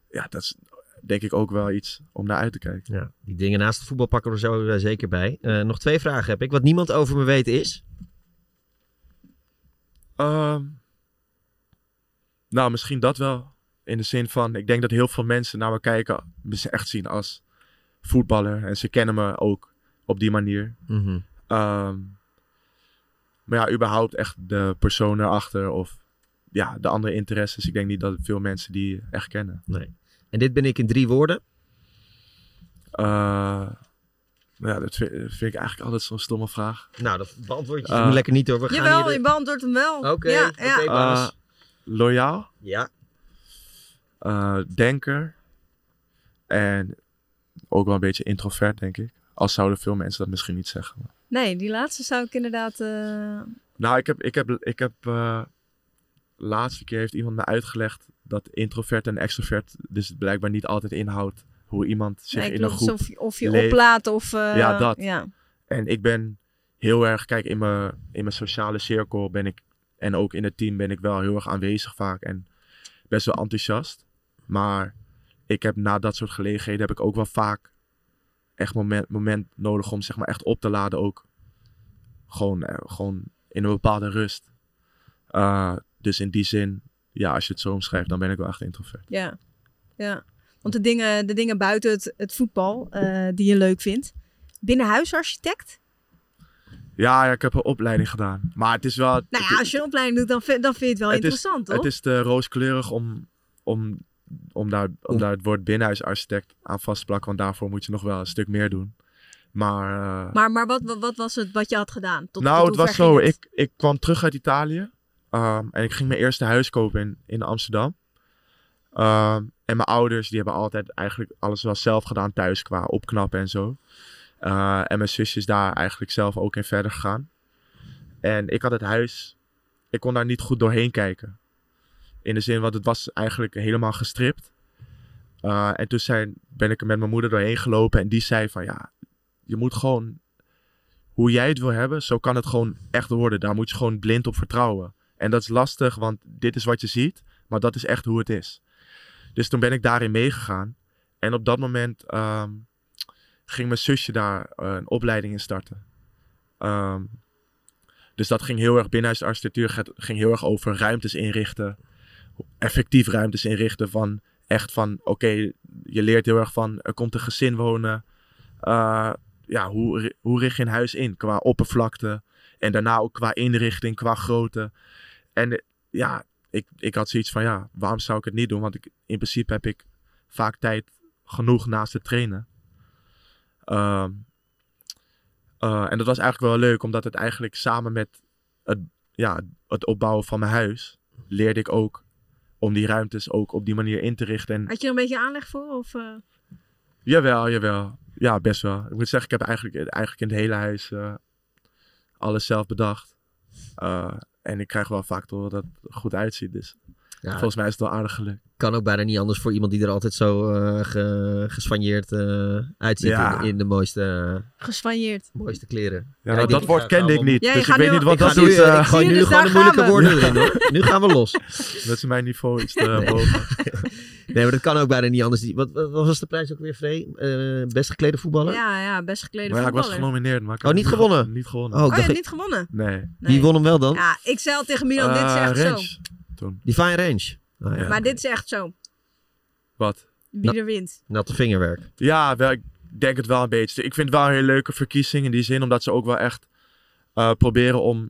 Ja, dat is denk ik ook wel iets om naar uit te kijken. Ja, die dingen naast het voetbal pakken we er zo zeker bij. Eh, nog twee vragen heb ik. Wat niemand over me weet is... Ehm, nou, misschien dat wel. In de zin van, ik denk dat heel veel mensen naar me kijken, me echt zien als voetballer. En ze kennen me ook op die manier. Mhm. Ehm, maar ja, überhaupt echt de persoon erachter of ja, de andere interesses. Ik denk niet dat veel mensen die echt kennen. Nee. En dit ben ik in drie woorden? Eh, ja, dat vind, vind ik eigenlijk altijd zo'n stomme vraag. Nou, dat beantwoord je Eh, lekker niet hoor. We gaan Jawel, hier je beantwoordt hem wel. Oké, ja, oké, ja. baas. Eh, loyaal. Ja. Eh, denker. En ook wel een beetje introvert, denk ik. Al zouden veel mensen dat misschien niet zeggen. Nee, die laatste zou ik inderdaad... eh, Nou, ik heb, ik heb, ik heb eh, laatste keer heeft iemand me uitgelegd dat introvert en extrovert dus blijkbaar niet altijd inhoudt hoe iemand zich nee, in een groep Of, je- of je leeft. oplaat of... eh, ja, dat. Ja. En ik ben heel erg, kijk, in mijn, in mijn sociale cirkel ben ik, en ook in het team ben ik wel heel erg aanwezig vaak en best wel enthousiast. Maar ik heb na dat soort gelegenheden heb ik ook wel vaak echt moment, moment nodig om zeg maar echt op te laden ook. Gewoon, eh, gewoon in een bepaalde rust. Uh, dus in die zin, ja, als je het zo omschrijft, dan ben ik wel echt introvert. Ja, ja. Want de dingen, de dingen buiten het, het voetbal uh, die je leuk vindt. Binnenhuisarchitect? Ja, ja, ik heb een opleiding gedaan. Maar het is wel... Nou ja, als je een opleiding doet, dan, vind, dan vind je het wel het interessant, is, toch? Het is te rooskleurig om, om, om, daar, om daar het woord binnenhuisarchitect aan vast te plakken. Want daarvoor moet je nog wel een stuk meer doen. Maar, uh, maar, maar wat, wat was het wat je had gedaan? Tot, nou, tot het was zo. Het? Ik, ik kwam terug uit Italië. Um, en ik ging mijn eerste huis kopen in, in Amsterdam. Um, en mijn ouders, die hebben altijd eigenlijk alles wel zelf gedaan thuis qua opknappen en zo. Uh, en mijn zusje is daar eigenlijk zelf ook in verder gegaan. En ik had het huis, ik kon daar niet goed doorheen kijken. In de zin, want het was eigenlijk helemaal gestript. Uh, en toen zijn, ben ik er met mijn moeder doorheen gelopen en die zei van ja, je moet gewoon, hoe jij het wil hebben, zo kan het gewoon echt worden. Daar moet je gewoon blind op vertrouwen. En dat is lastig, want dit is wat je ziet, maar dat is echt hoe het is. Dus toen ben ik daarin meegegaan. En op dat moment um, ging mijn zusje daar uh, een opleiding in starten. Um, dus dat ging heel erg binnenhuisarchitectuur, ging heel erg over ruimtes inrichten. Effectief ruimtes inrichten van echt van, oké, je leert heel erg van, er komt een gezin wonen. Uh, ja, hoe, hoe richt je een huis in qua oppervlakte. En daarna ook qua inrichting, qua grootte. En ja, ik, ik had zoiets van, ja, waarom zou ik het niet doen? Want ik, in principe heb ik vaak tijd genoeg naast het trainen. Um, uh, en dat was eigenlijk wel leuk, omdat het eigenlijk samen met het, ja, het opbouwen van mijn huis, leerde ik ook om die ruimtes ook op die manier in te richten. En, Had je er een beetje aanleg voor? Of, uh... Jawel, jawel. Ja, best wel. Ik moet zeggen, ik heb eigenlijk, eigenlijk in het hele huis uh, alles zelf bedacht. En ik krijg wel vaak door dat het goed uitziet. Dus ja, volgens mij is het wel aardig gelukt. Kan ook bijna niet anders voor iemand die er altijd zo uh, ge, gespanjeerd uh, uitziet ja. in, in, de mooiste, gespanjeerd. mooiste kleren. Ja, nou, dat woord kende ik niet. Ja, dus ik weet niet wat dat doet. Uh, ik gooi nu dus gewoon de moeilijke woorden erin hoor. Nu gaan we los. dat is mijn niveau iets te boven. Nee, maar dat kan ook bijna niet anders. Wat, wat was de prijs ook weer, Free? Uh, best geklede voetballer? Ja, ja, best geklede maar ja, voetballer. ik was genomineerd, maar ik Oh, niet gewonnen? Niet gewonnen. Oh, oh je hebt ik... niet gewonnen? Nee. nee. Wie won hem wel dan? Ja, ik zei al tegen Milan, dit is echt range, zo. Toen. Divine Range. Oh, ja. Maar dit is echt zo. Wat? Wie er wint. Natte vingerwerk. Ja, wel, ik denk het wel een beetje. Ik vind het wel een hele leuke verkiezing in die zin, omdat ze ook wel echt uh, proberen om,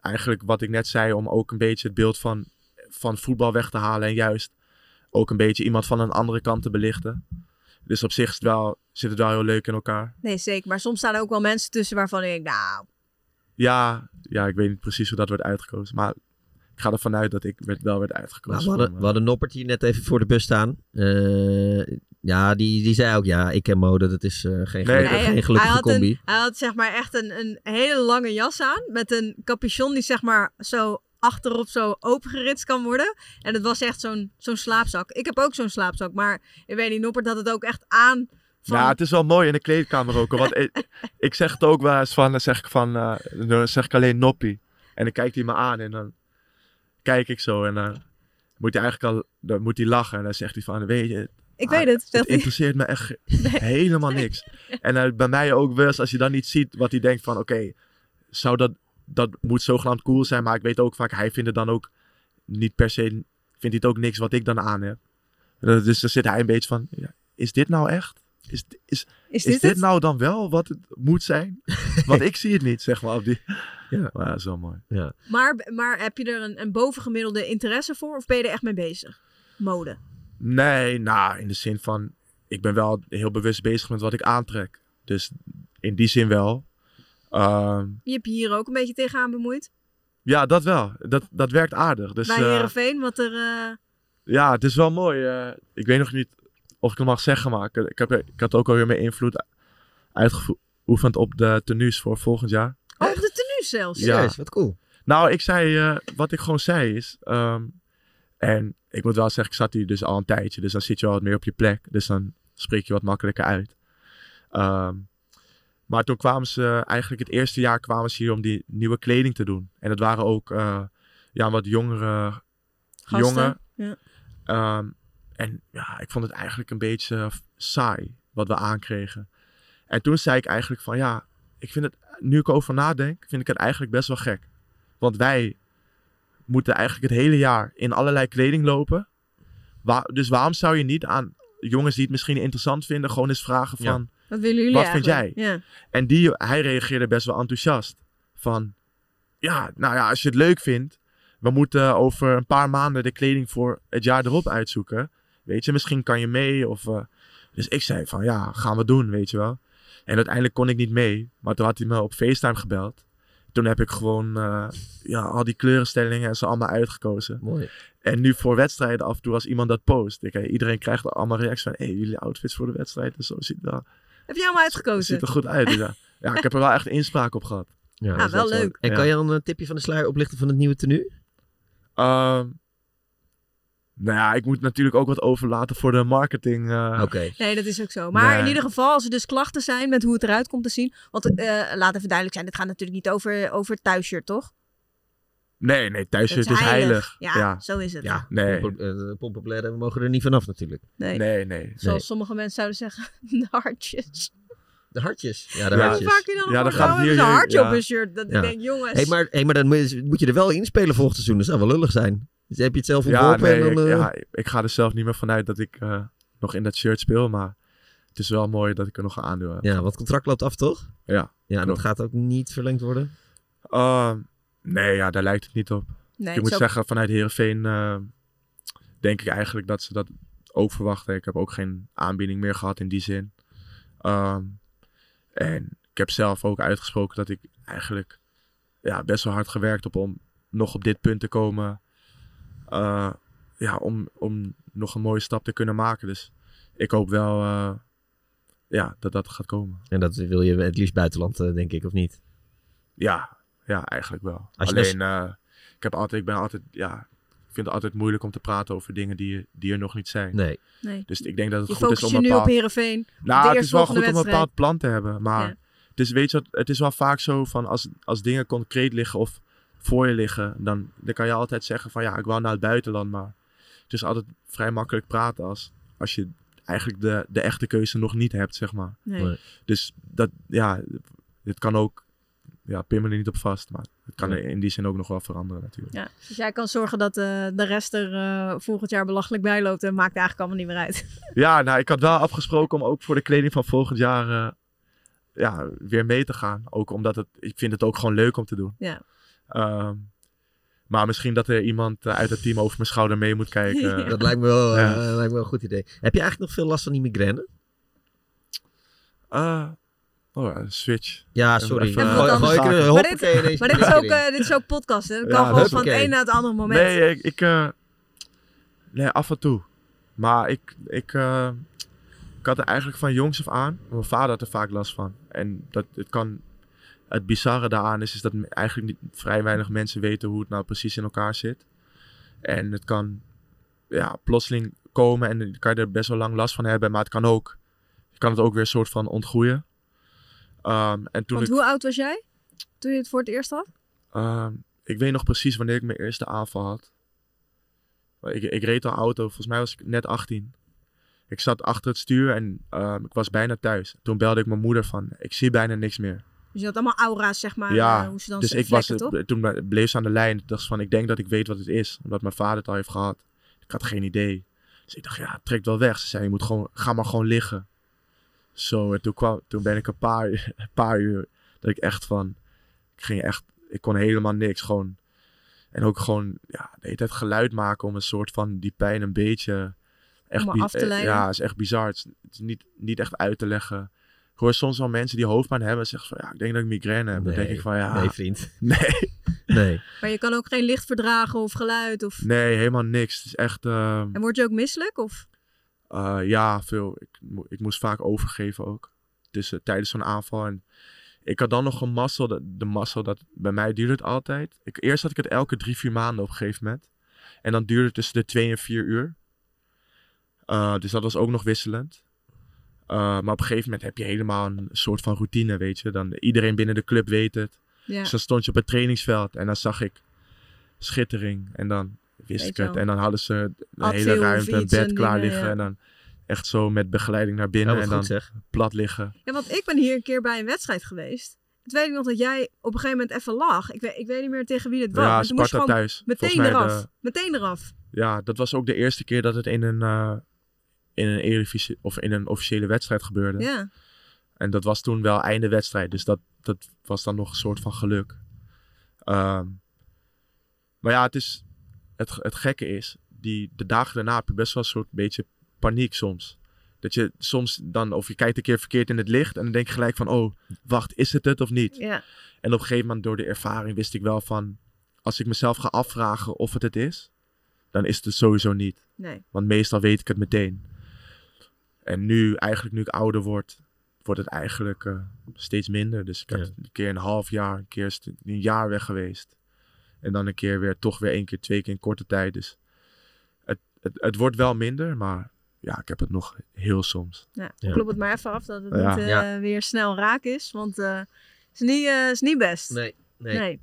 eigenlijk wat ik net zei, om ook een beetje het beeld van, van voetbal weg te halen en juist ook een beetje iemand van een andere kant te belichten. Dus op zich is het wel, zit het wel heel leuk in elkaar. Nee, zeker. Maar soms staan er ook wel mensen tussen waarvan ik denk, nou... Ja, ja, ik weet niet precies hoe dat wordt uitgekozen. Maar ik ga ervan uit dat ik werd, wel werd uitgekozen. Nou, we, hadden, we hadden Noppert hier net even voor de bus staan. Uh, ja, die, die zei ook, ja, ik ken mode, dat is uh, geen, nee, gelukkige, geen gelukkige hij combi. Een, hij had zeg maar echt een, een hele lange jas aan. Met een capuchon die zeg maar zo achterop zo opengeritst kan worden. En het was echt zo'n zo'n slaapzak. Ik heb ook zo'n slaapzak, maar ik weet niet, Noppert had het ook echt aan. Van... Ja, het is wel mooi in de kleedkamer ook. Want ik, ik, zeg het ook wel eens van, dan zeg ik van, uh, dan zeg ik alleen noppie. En dan kijkt hij me aan en dan kijk ik zo en dan moet hij eigenlijk al, dan moet hij lachen. En dan zegt hij van, weet je, Ik Ah, weet het, Het hij. interesseert me echt helemaal niks. En bij mij ook wel eens, als je dan niet ziet wat hij denkt van, oké, zou dat, dat moet zogenaamd cool zijn, maar ik weet ook vaak, hij vindt het dan ook niet per se, vindt hij het ook niks wat ik dan aan heb. Dus dan zit hij een beetje van, ja, is dit nou echt? Is, is, is, Is dit, het? nou dan wel wat het moet zijn? Want ik zie het niet, zeg maar. Op die... Ja. Maar dat is wel mooi. Ja. Maar, maar heb je er een, een bovengemiddelde interesse voor of ben je er echt mee bezig? Mode. Nee, nou, in de zin van, ik ben wel heel bewust bezig met wat ik aantrek. Dus in die zin wel. Ehm, Je hebt je hier ook een beetje tegenaan bemoeid. ja, dat wel. Dat, dat werkt aardig. Dus, Bij eh, Heerenveen, wat er... eh, ja, het is wel mooi. eh, ik weet nog niet of ik het mag zeggen, maar ik, ik, heb, ik had ook alweer mijn invloed uitgeoefend op de tenues voor volgend jaar. Oh, op de tenue zelfs. Ja. Serieus, wat cool. Nou, ik zei, eh, wat ik gewoon zei is, ehm, en ik moet wel zeggen, ik zat hier dus al een tijdje, dus dan zit je wel wat meer op je plek, dus dan spreek je wat makkelijker uit. Ehm, maar toen kwamen ze, eigenlijk het eerste jaar kwamen ze hier om die nieuwe kleding te doen. En dat waren ook, eh, ja, wat jongere Gasten, jongen. ja. Ehm, en ja, ik vond het eigenlijk een beetje saai wat we aankregen. En toen zei ik eigenlijk van ja, ik vind het, nu ik over nadenk, vind ik het eigenlijk best wel gek. Want wij moeten eigenlijk het hele jaar in allerlei kleding lopen. Dus waarom zou je niet aan jongens die het misschien interessant vinden, gewoon eens vragen Ja. van... Wat willen jullie Wat vind jij? Ja. En die, hij reageerde best wel enthousiast. Van, ja, nou ja, als je het leuk vindt, we moeten over een paar maanden de kleding voor het jaar erop uitzoeken. Weet je, misschien kan je mee. Of, eh, dus ik zei van, ja, gaan we doen, weet je wel. En uiteindelijk kon ik niet mee, maar toen had hij me op FaceTime gebeld. Toen heb ik gewoon eh, ja, al die kleurenstellingen en zo allemaal uitgekozen. Mooi. En nu voor wedstrijden af en toe als iemand dat post. Ik, eh, iedereen krijgt allemaal reacties van, hé, hey, jullie outfits voor de wedstrijd en zo ziet wel, Heb jij allemaal uitgekozen? ziet er goed uit. Dus ja. ja, ik heb er wel echt inspraak op gehad. Ja, Ah, dat is wel leuk. En Ja. kan je dan een tipje van de sluier oplichten van het nieuwe tenue? Ehm, nou ja, ik moet natuurlijk ook wat overlaten voor de marketing. eh. Oké. Nee, dat is ook zo. Maar Nee. in ieder geval, als er dus klachten zijn met hoe het eruit komt te zien. Want eh, laat even duidelijk zijn, dit gaat natuurlijk niet over, over thuisshirt, toch? Nee, nee, thuisshirt Dat is heilig. Ja, Ja, zo is het. Ja, Nee. pomp- eh, pompopulaire, we mogen er niet vanaf natuurlijk. Nee. nee, nee. Zoals Nee. sommige mensen zouden zeggen, de hartjes. De hartjes. Ja, de Ja. Hartjes. vaak je dan Ja, dan gaat het hier een hartje ja. op een shirt. Dat Ja. ik denk, jongens. Hey, maar, hey, maar dan moet je, moet je er wel inspelen volgend seizoen. Dat zou wel lullig zijn. Dus heb je het zelf Ja, ontworpen nee, en dan... ik, eh, ja, ik ga er zelf niet meer vanuit dat ik eh, nog in dat shirt speel. Maar het is wel mooi dat ik er nog aan doe. ja, want het contract loopt af, toch? Ja, Ja, dat klopt. gaat ook niet verlengd worden. Ehm, nee, ja, daar lijkt het niet op. nee, ik moet ook- zeggen, vanuit Heerenveen eh, denk ik eigenlijk dat ze dat ook verwachten. Ik heb ook geen aanbieding meer gehad in die zin. Ehm, en ik heb zelf ook uitgesproken dat ik eigenlijk ja, best wel hard gewerkt heb om nog op dit punt te komen. Eh, ja, om, om nog een mooie stap te kunnen maken. Dus ik hoop wel eh, ja, dat dat gaat komen. En dat wil je het liefst buitenland, eh, denk ik, of niet? Ja, ja eigenlijk wel. Alleen, eh, ik, heb altijd, ik ben altijd, ja, ik vind het altijd moeilijk om te praten over dingen die, die er nog niet zijn. Nee. nee. Dus ik denk dat het Je goed is om je een nu bepaald... op Heerenveen. Nou, het is wel goed om een bepaald plan te hebben. Maar Ja. het, is, weet je, wat, het is wel vaak zo van als, als dingen concreet liggen of voor je liggen, dan, dan kan je altijd zeggen van ja, ik wou naar het buitenland. Maar het is altijd vrij makkelijk praten als, als je eigenlijk de, de echte keuze nog niet hebt, zeg maar. Nee. Dus dat, ja, het kan ook, ja, pin me er niet op vast. Maar het kan Nee. in die zin ook nog wel veranderen natuurlijk. Ja, dus jij kan zorgen dat eh, de rest er eh, volgend jaar belachelijk bij loopt. En maakt eigenlijk allemaal niet meer uit. Ja, nou, ik had wel afgesproken om ook voor de kleding van volgend jaar eh, ja, weer mee te gaan. Ook omdat het, ik vind het ook gewoon leuk om te doen. Ja. Ehm, maar misschien dat er iemand eh, uit het team over mijn schouder mee moet kijken. Dat lijkt me, wel, Ja. eh, lijkt me wel een goed idee. Heb je eigenlijk nog veel last van die migraine? Ah, oh ja, switch. Ja, sorry. even, Gooi- gooi ik er- Maar dit- ineens Maar dit is, ook, eh, dit is ook podcast. Hè? Dat Ja, kan gewoon van het een naar het andere moment. Nee, ik, ik eh, nee, af en toe. Maar ik, ik, eh, ik had er eigenlijk van jongs af aan. Mijn vader had er vaak last van. En dat, het kan, het bizarre daaraan is, is dat eigenlijk niet, vrij weinig mensen weten hoe het nou precies in elkaar zit. En het kan ja, plotseling komen en dan kan je er best wel lang last van hebben. Maar het kan ook, je kan het ook weer een soort van ontgroeien. Ehm, en toen Want ik, hoe oud was jij toen je het voor het eerst had? Ehm, ik weet nog precies wanneer ik mijn eerste aanval had. Ik, ik reed al auto, volgens mij was ik net 18. Ik zat achter het stuur en ehm, ik was bijna thuis. Toen belde ik mijn moeder van, ik zie bijna niks meer. Dus je had allemaal aura's, zeg maar. ja, eh, hoe ze dan dus ik was, toch? toen ble- bleef ze aan de lijn. Dacht van, ik denk dat ik weet wat het is. Omdat mijn vader het al heeft gehad. Ik had geen idee. Dus ik dacht, ja, het trekt wel weg. Ze zei, je moet gewoon, ga maar gewoon liggen. Zo, en toen, kwam, toen ben ik een paar, een paar uur, dat ik echt van, ik ging echt, ik kon helemaal niks. Gewoon, en ook gewoon, ja, de hele tijd geluid maken om een soort van die pijn een beetje, echt, Om af te eh, leiden. ja, is echt bizar. Het is, het is niet, niet echt uit te leggen. Ik hoor soms wel mensen die hoofdpijn hebben zeggen van, ja, ik denk dat ik migraine heb. Dan denk ik van, ja. nee, vriend. Nee. Nee. Maar je kan ook geen licht verdragen of geluid. Of... Nee, helemaal niks. Het is echt, ehm, En word je ook misselijk? Of? eh, ja, veel. Ik, mo- ik moest vaak overgeven ook. Dus tijdens zo'n aanval. En ik had dan nog een mazzel. De, de mazzel dat bij mij duurde het altijd. Ik, eerst had ik het elke drie, vier maanden op een gegeven moment. En dan duurde het tussen de twee en vier uur. Eh, dus dat was ook nog wisselend. Eh, maar op een gegeven moment heb je helemaal een soort van routine, weet je. Dan, iedereen binnen de club weet het. Ja. Dus dan stond je op het trainingsveld en dan zag ik schittering. En dan wist Weet ik het. En dan hadden ze een hele ruimte, een bed klaar dingen, liggen. ja. En dan echt zo met begeleiding naar binnen. En dan zeg. plat liggen. Ja, want ik ben hier een keer bij een wedstrijd geweest. Het weet ik nog dat jij op een gegeven moment even lag. Ik weet, ik weet niet meer tegen wie het was. Ja, toen moest Sparta gewoon thuis. Meteen eraf. de- Meteen eraf. Ja, dat was ook de eerste keer dat het in een, eh, in een, Eredivisie- of in een officiële wedstrijd gebeurde. Ja. En dat was toen wel einde wedstrijd. Dus dat, dat was dan nog een soort van geluk. Ehm, maar ja, het, is, het, het gekke is, die, de dagen daarna heb je best wel een soort beetje paniek soms. Dat je soms dan, of je kijkt een keer verkeerd in het licht en dan denk je gelijk van, oh, wacht, is het het of niet? Ja. En op een gegeven moment door de ervaring wist ik wel van, als ik mezelf ga afvragen of het het is, dan is het het sowieso niet. Nee. Want meestal weet ik het meteen. En nu, eigenlijk nu ik ouder word, wordt het eigenlijk eh, steeds minder. Dus ik heb een keer een half jaar, een keer een jaar weg geweest. En dan een keer weer, toch weer één keer, twee keer in korte tijd. Dus het, het, het wordt wel minder, maar ja, ik heb het nog heel soms. Ja, Ja. Klop het maar even af dat het Ja. niet eh, Ja. weer snel raak is. Want het is, niet, eh, is niet best. Nee, nee. nee.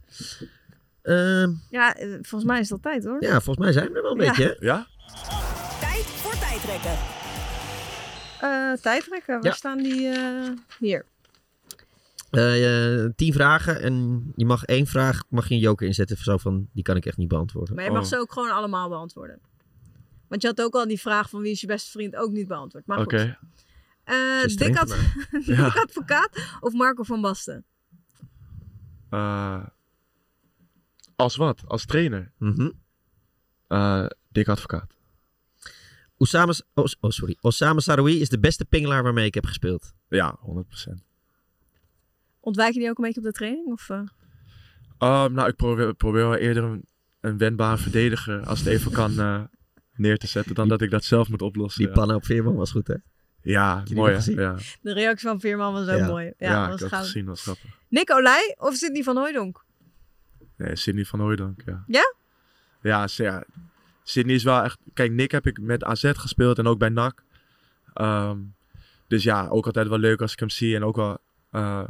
Ehm, Ja, eh, volgens mij is het al tijd hoor. ja, volgens mij zijn we er wel een Ja. beetje. Ja? Tijd voor tijdrekken. Eh tijdrekken, waar Ja. staan die? eh, hier. Eh, eh, tien vragen en je mag één vraag, mag je een joker inzetten. Zo van, die kan ik echt niet beantwoorden. Maar je mag ze ook gewoon allemaal beantwoorden. Want je had ook al die vraag van wie is je beste vriend ook niet beantwoord. Maar goed. Eh, Dick, Ad- Dick. Advocaat of Marco van Basten? Eh, als wat? Als trainer? Eh, Dick Advocaat. Osama, oh, oh, sorry. Osama Saroui is de beste pingelaar waarmee ik heb gespeeld. Ja, 100%. Ontwijk je die ook een beetje op de training? Of, eh? Ehm, nou, ik probeer, probeer wel eerder een, een wendbare verdediger, als het even kan, eh, neer te zetten, dan dat ik dat zelf moet oplossen. Die ja. pannen op Veerman was goed, hè? Ja, mooi? Ja, De reactie van Veerman was ook ja. mooi. Ja, Ja, was ik had gezien, was grappig. Nick Olij of Sidney van Hooijdonk? Nee, Sidney van Hooijdonk, ja. Ja? Ja, ja. Sidney is wel echt... Kijk, Nick heb ik met AZ gespeeld en ook bij NAC. Ehm, dus ja, ook altijd wel leuk als ik hem zie. En ook wel... eh,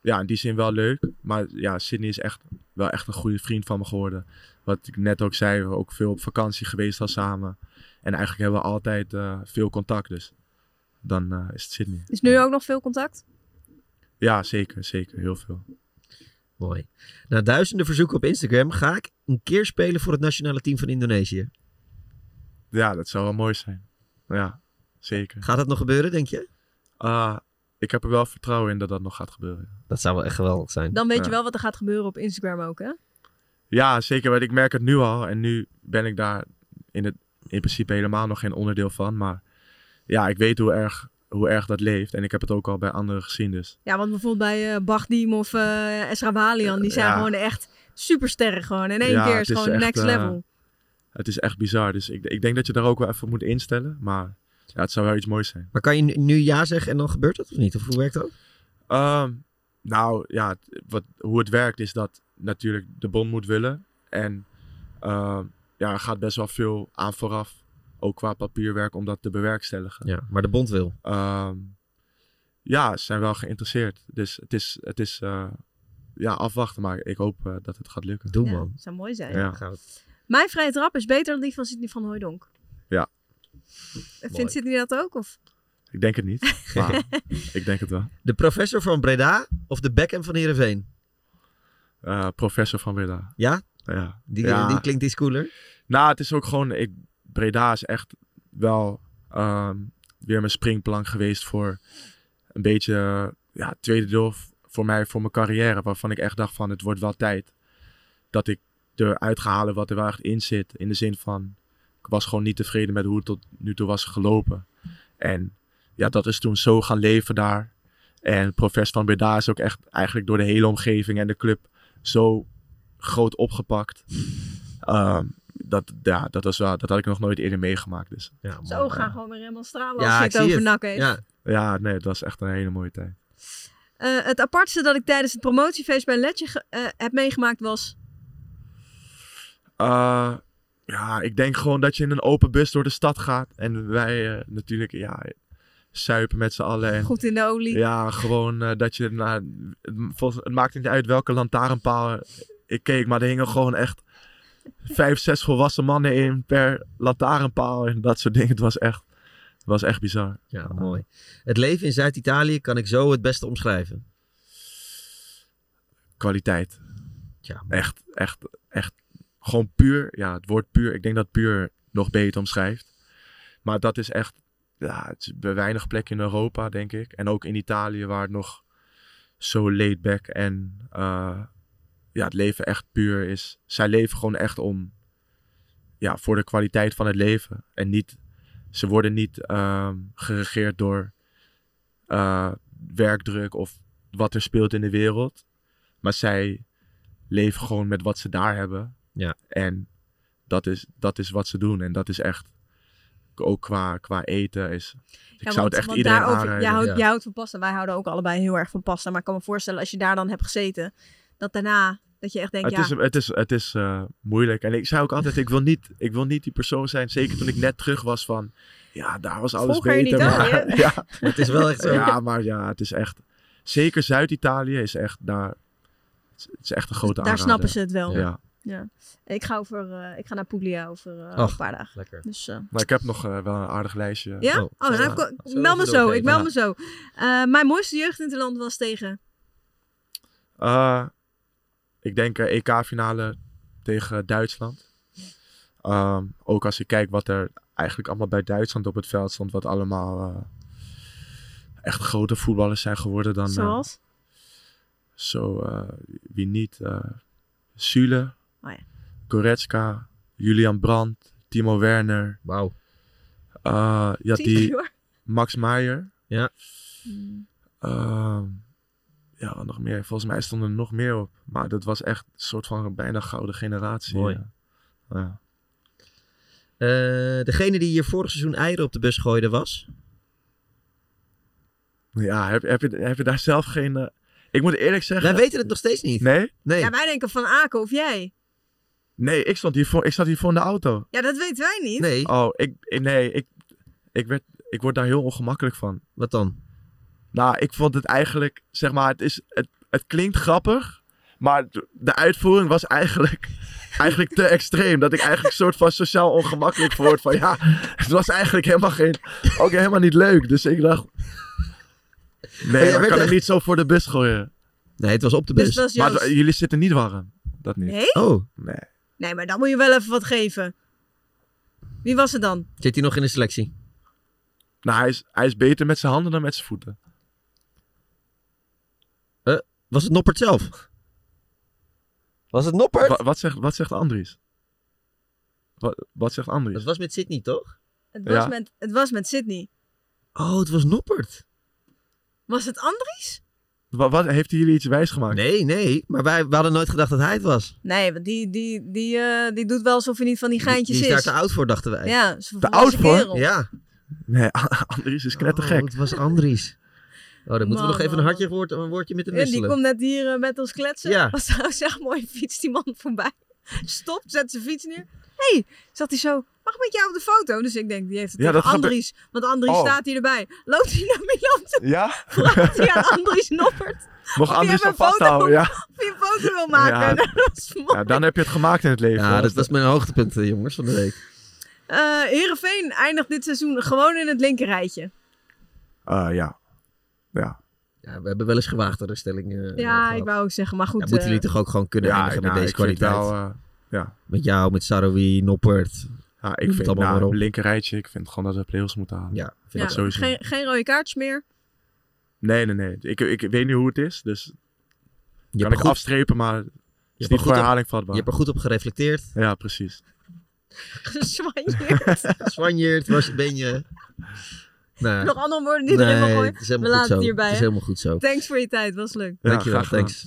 ja, in die zin wel leuk. Maar ja, Sidney is echt wel echt een goede vriend van me geworden. Wat ik net ook zei, we ook veel op vakantie geweest al samen. En eigenlijk hebben we altijd eh, veel contact, dus dan eh, is het Sidney. Is nu ook nog veel contact? Ja, zeker, zeker. Heel veel. Mooi. Na duizenden verzoeken op Instagram ga ik een keer spelen voor het nationale team van Indonesië. Ja, dat zou wel mooi zijn. Ja, zeker. Gaat dat nog gebeuren, denk je? Ah, ik heb er wel vertrouwen in dat dat nog gaat gebeuren. Dat zou wel echt geweldig zijn. Dan weet je wel wat er gaat gebeuren op Instagram ook, hè? Ja, zeker. Want ik merk het nu al. En nu ben ik daar in, het, in principe helemaal nog geen onderdeel van. Maar ja, ik weet hoe erg, hoe erg dat leeft. En ik heb het ook al bij anderen gezien. Dus Ja, want bijvoorbeeld bij eh Bagdim of eh Esra Walian, die zijn Ja. gewoon echt supersterren gewoon. In één Ja, keer is het gewoon echt, next eh, level. het is echt bizar. Dus ik, ik denk dat je daar ook wel even moet instellen. Maar ja, het zou wel iets moois zijn. Maar kan je nu- ja zeggen en dan gebeurt het of niet? Of hoe werkt dat? Ehm, nou ja, wat, hoe het werkt is dat natuurlijk de bond moet willen. En ehm, ja, er gaat best wel veel aan vooraf. Ook qua papierwerk om dat te bewerkstelligen. Ja, maar de bond wil. Ehm, ja, ze zijn wel geïnteresseerd. Dus het is, het is eh, ja, afwachten. Maar ik hoop eh, dat het gaat lukken. Doe Ja, man. zou mooi zijn. Ja. Mijn vrije trap is beter dan die van Sidney van Hooijdonk. Ja. Vindt Sidney dat ook? Of? Ik denk het niet. Maar ik denk het wel. De professor van Breda of de Beckham van Heerenveen? Eh, professor van Breda. Ja? Ja. Die, Ja. die klinkt iets cooler. Nou, het is ook gewoon... Ik, Breda is echt wel ehm, weer mijn springplank geweest voor een beetje... ja, tweede deel voor mij, voor mijn carrière. Waarvan ik echt dacht van, het wordt wel tijd dat ik eruit ga halen wat er wel echt in zit. In de zin van, ik was gewoon niet tevreden met hoe het tot nu toe was gelopen. En ja, dat is toen zo gaan leven daar. En Professor van Breda is ook echt eigenlijk door de hele omgeving en de club zo groot opgepakt. Ehm, dat, ja, dat, was wel, dat had ik nog nooit eerder meegemaakt. Dus. Ja, Zo gaan gewoon weer helemaal stralen Ja, als je ik het over. NAC heeft. Ja. ja, nee, het was echt een hele mooie tijd. Eh, het apartste dat ik tijdens het promotiefeest bij Letje eh, heb meegemaakt was... Eh, ja, ik denk gewoon dat je in een open bus door de stad gaat. En wij natuurlijk, ja, suipen met z'n allen. En, Goed in de olie. Ja, gewoon dat je, nou, het, volgens- het maakt niet uit welke lantaarnpaal ik keek, maar er hingen gewoon echt vijf, zes volwassen mannen in per lantaarnpaal en dat soort dingen. Het was echt, het was echt bizar. Ja, mooi. Het leven in Zuid-Italië kan ik zo het beste omschrijven. Kwaliteit. Ja. Echt, echt, echt. Gewoon puur. Ja, het woord puur. Ik denk dat puur nog beter omschrijft. Maar dat is echt. Ja, het is bij weinig plekken in Europa, denk ik. En ook in Italië, waar het nog zo laid back en. eh, ja, het leven echt puur is. Zij leven gewoon echt om. Ja, voor de kwaliteit van het leven. En niet. Ze worden niet ehm, geregeerd door. eh, werkdruk of wat er speelt in de wereld. Maar zij leven gewoon met wat ze daar hebben. Ja. En dat is, dat is wat ze doen. En dat is echt, ook qua, qua eten is... Ik Ja, zou want- het echt iedereen daarover- aanraden. Jij houdt, Ja. jij houdt van pasta. Wij houden ook allebei heel erg van pasta. Maar ik kan me voorstellen, als je daar dan hebt gezeten, dat daarna, dat je echt denkt, Het ja... is, het is, het is eh, moeilijk. En ik zei ook altijd, ik wil, niet, ik wil niet die persoon zijn. Zeker toen ik net terug was van... Ja, daar was alles in beter. Ja. Het is wel echt zo. Ja, maar ja, het is echt... Zeker Zuid-Italië is echt daar... Het is, het echt een grote Daar aanrader. snappen ze het wel. Ja. Ja. Ik ga, over, eh, ik ga naar Puglia over eh, een paar dagen. Lekker. Dus, eh, Maar ik heb nog eh, wel een aardig lijstje. ja? Oh, dan heb ik, ik meld me zo. Ik meld me zo. Eh, mijn mooiste jeugdinterland was tegen... Ik denk eh, EK-finale tegen Duitsland. Ehm, ook als ik kijk wat er eigenlijk allemaal bij Duitsland op het veld stond, wat allemaal eh, echt grote voetballers zijn geworden dan. eh, Zoals? zo, eh, wie niet? eh Sule, Oh ja. Goretzka, Julian Brandt, Timo Werner. Wauw. ja, die. Max Meijer. Ja. Ehm, ja, nog meer. Volgens mij stonden er nog meer op. Maar dat was echt een soort van bijna gouden generatie. Mooi. Ja. Ja. Eh, degene die hier vorig seizoen eieren op de bus gooide was? Ja, heb, heb, je, heb je daar zelf geen... eh, Ik moet eerlijk zeggen... Wij weten het nog steeds niet. Nee? Nee. Ja, wij denken van Aken of jij. Nee, ik, stond hier voor, ik zat hier voor in de auto. Ja, dat weten wij niet. Oh, ik, ik- nee, ik, ik, werd, ik word daar heel ongemakkelijk van. Wat dan? Nou, ik vond het eigenlijk, zeg maar, het, is, het, het klinkt grappig, maar de- uitvoering was eigenlijk, eigenlijk te extreem. Dat ik eigenlijk een soort van sociaal ongemakkelijk word van, ja, het was eigenlijk helemaal geen, ook helemaal niet leuk. Dus ik dacht, nee, ik kan echt- het niet zo voor de bus gooien. Nee, het was op de Dus bus. Maar het- jullie zitten niet warm. Dat niet. Nee? Oh. Nee. Nee, maar dan moet je wel even wat geven. Wie was het dan? Zit hij nog in de selectie? Nou, hij is, hij is beter met zijn handen dan met zijn voeten. Was het Noppert zelf? Was het Noppert? Wa- wat, zegt, wat zegt Andries? Wat, wat zegt Andries? Het was met Sydney, toch? Het was, Ja. met, het was met Sydney. Oh, het was Noppert. Was het Andries? Wat, wat, heeft hij jullie iets wijsgemaakt? Nee, nee. Maar wij we hadden nooit gedacht dat hij het was. Nee, want die, die, die, eh, die doet wel alsof hij niet van die geintjes Die is daar te oud voor, dachten wij. Ja, volwassen oud voor? Ja. Nee, Andries is knettergek. Oh, het was Andries. Oh, dan moeten we nog even een hartje woord, een woordje met hem Ja, die wisselen. komt net hier eh, met ons kletsen. Ja. Was trouwens echt mooi. Fietst die man voorbij. Stopt, zet zijn fiets neer. Hé, hey, zat hij zo. Mag ik met jou op de foto? Dus ik denk, die heeft het Ja, tegen Andries. Want Andries Oh. staat hier erbij. Loopt hij naar Milan toe? Ja? Vraagt hij aan Andries Noppert. Mocht of Andries hem vasthouden, foto- ja. Of hij een foto wil maken. Ja. Dat was mooi. ja. Dan heb je het gemaakt in het leven. Ja, dat was mijn hoogtepunt, eh, jongens, van de week. Eh Heerenveen eindigt dit seizoen gewoon in het linkerrijtje. Eh, ja. Ja. Ja, we hebben wel eens gewaagdere stellingen. eh, Ja, gehad. ik wou ook zeggen, maar goed. Ja, moeten eh, jullie toch ook gewoon kunnen Ja, eindigen nou, met deze kwaliteit? wel, eh, ja. Met jou, met Saroui, Noppert. Ja, ik het vind allemaal maar nou, op. linker rijtje, ik vind gewoon dat we play-offs moeten halen. Ja, vind ja, dat sowieso. geen, geen rode kaartjes meer. Nee, nee, nee. Ik, ik weet niet hoe het is, dus Je kan hebt ik er goed- afstrepen, maar het je is niet voor herhaling Je vatbaar. hebt er goed op gereflecteerd. Ja, precies. Zwanjeerd. Zwanjeerd, waar ben je? Nee. Nog andere woorden die erin Nee, gooien? het is helemaal We goed laten zo. het hierbij. Het is helemaal goed zo. Thanks voor je tijd, was leuk. Ja, Dankjewel, thanks.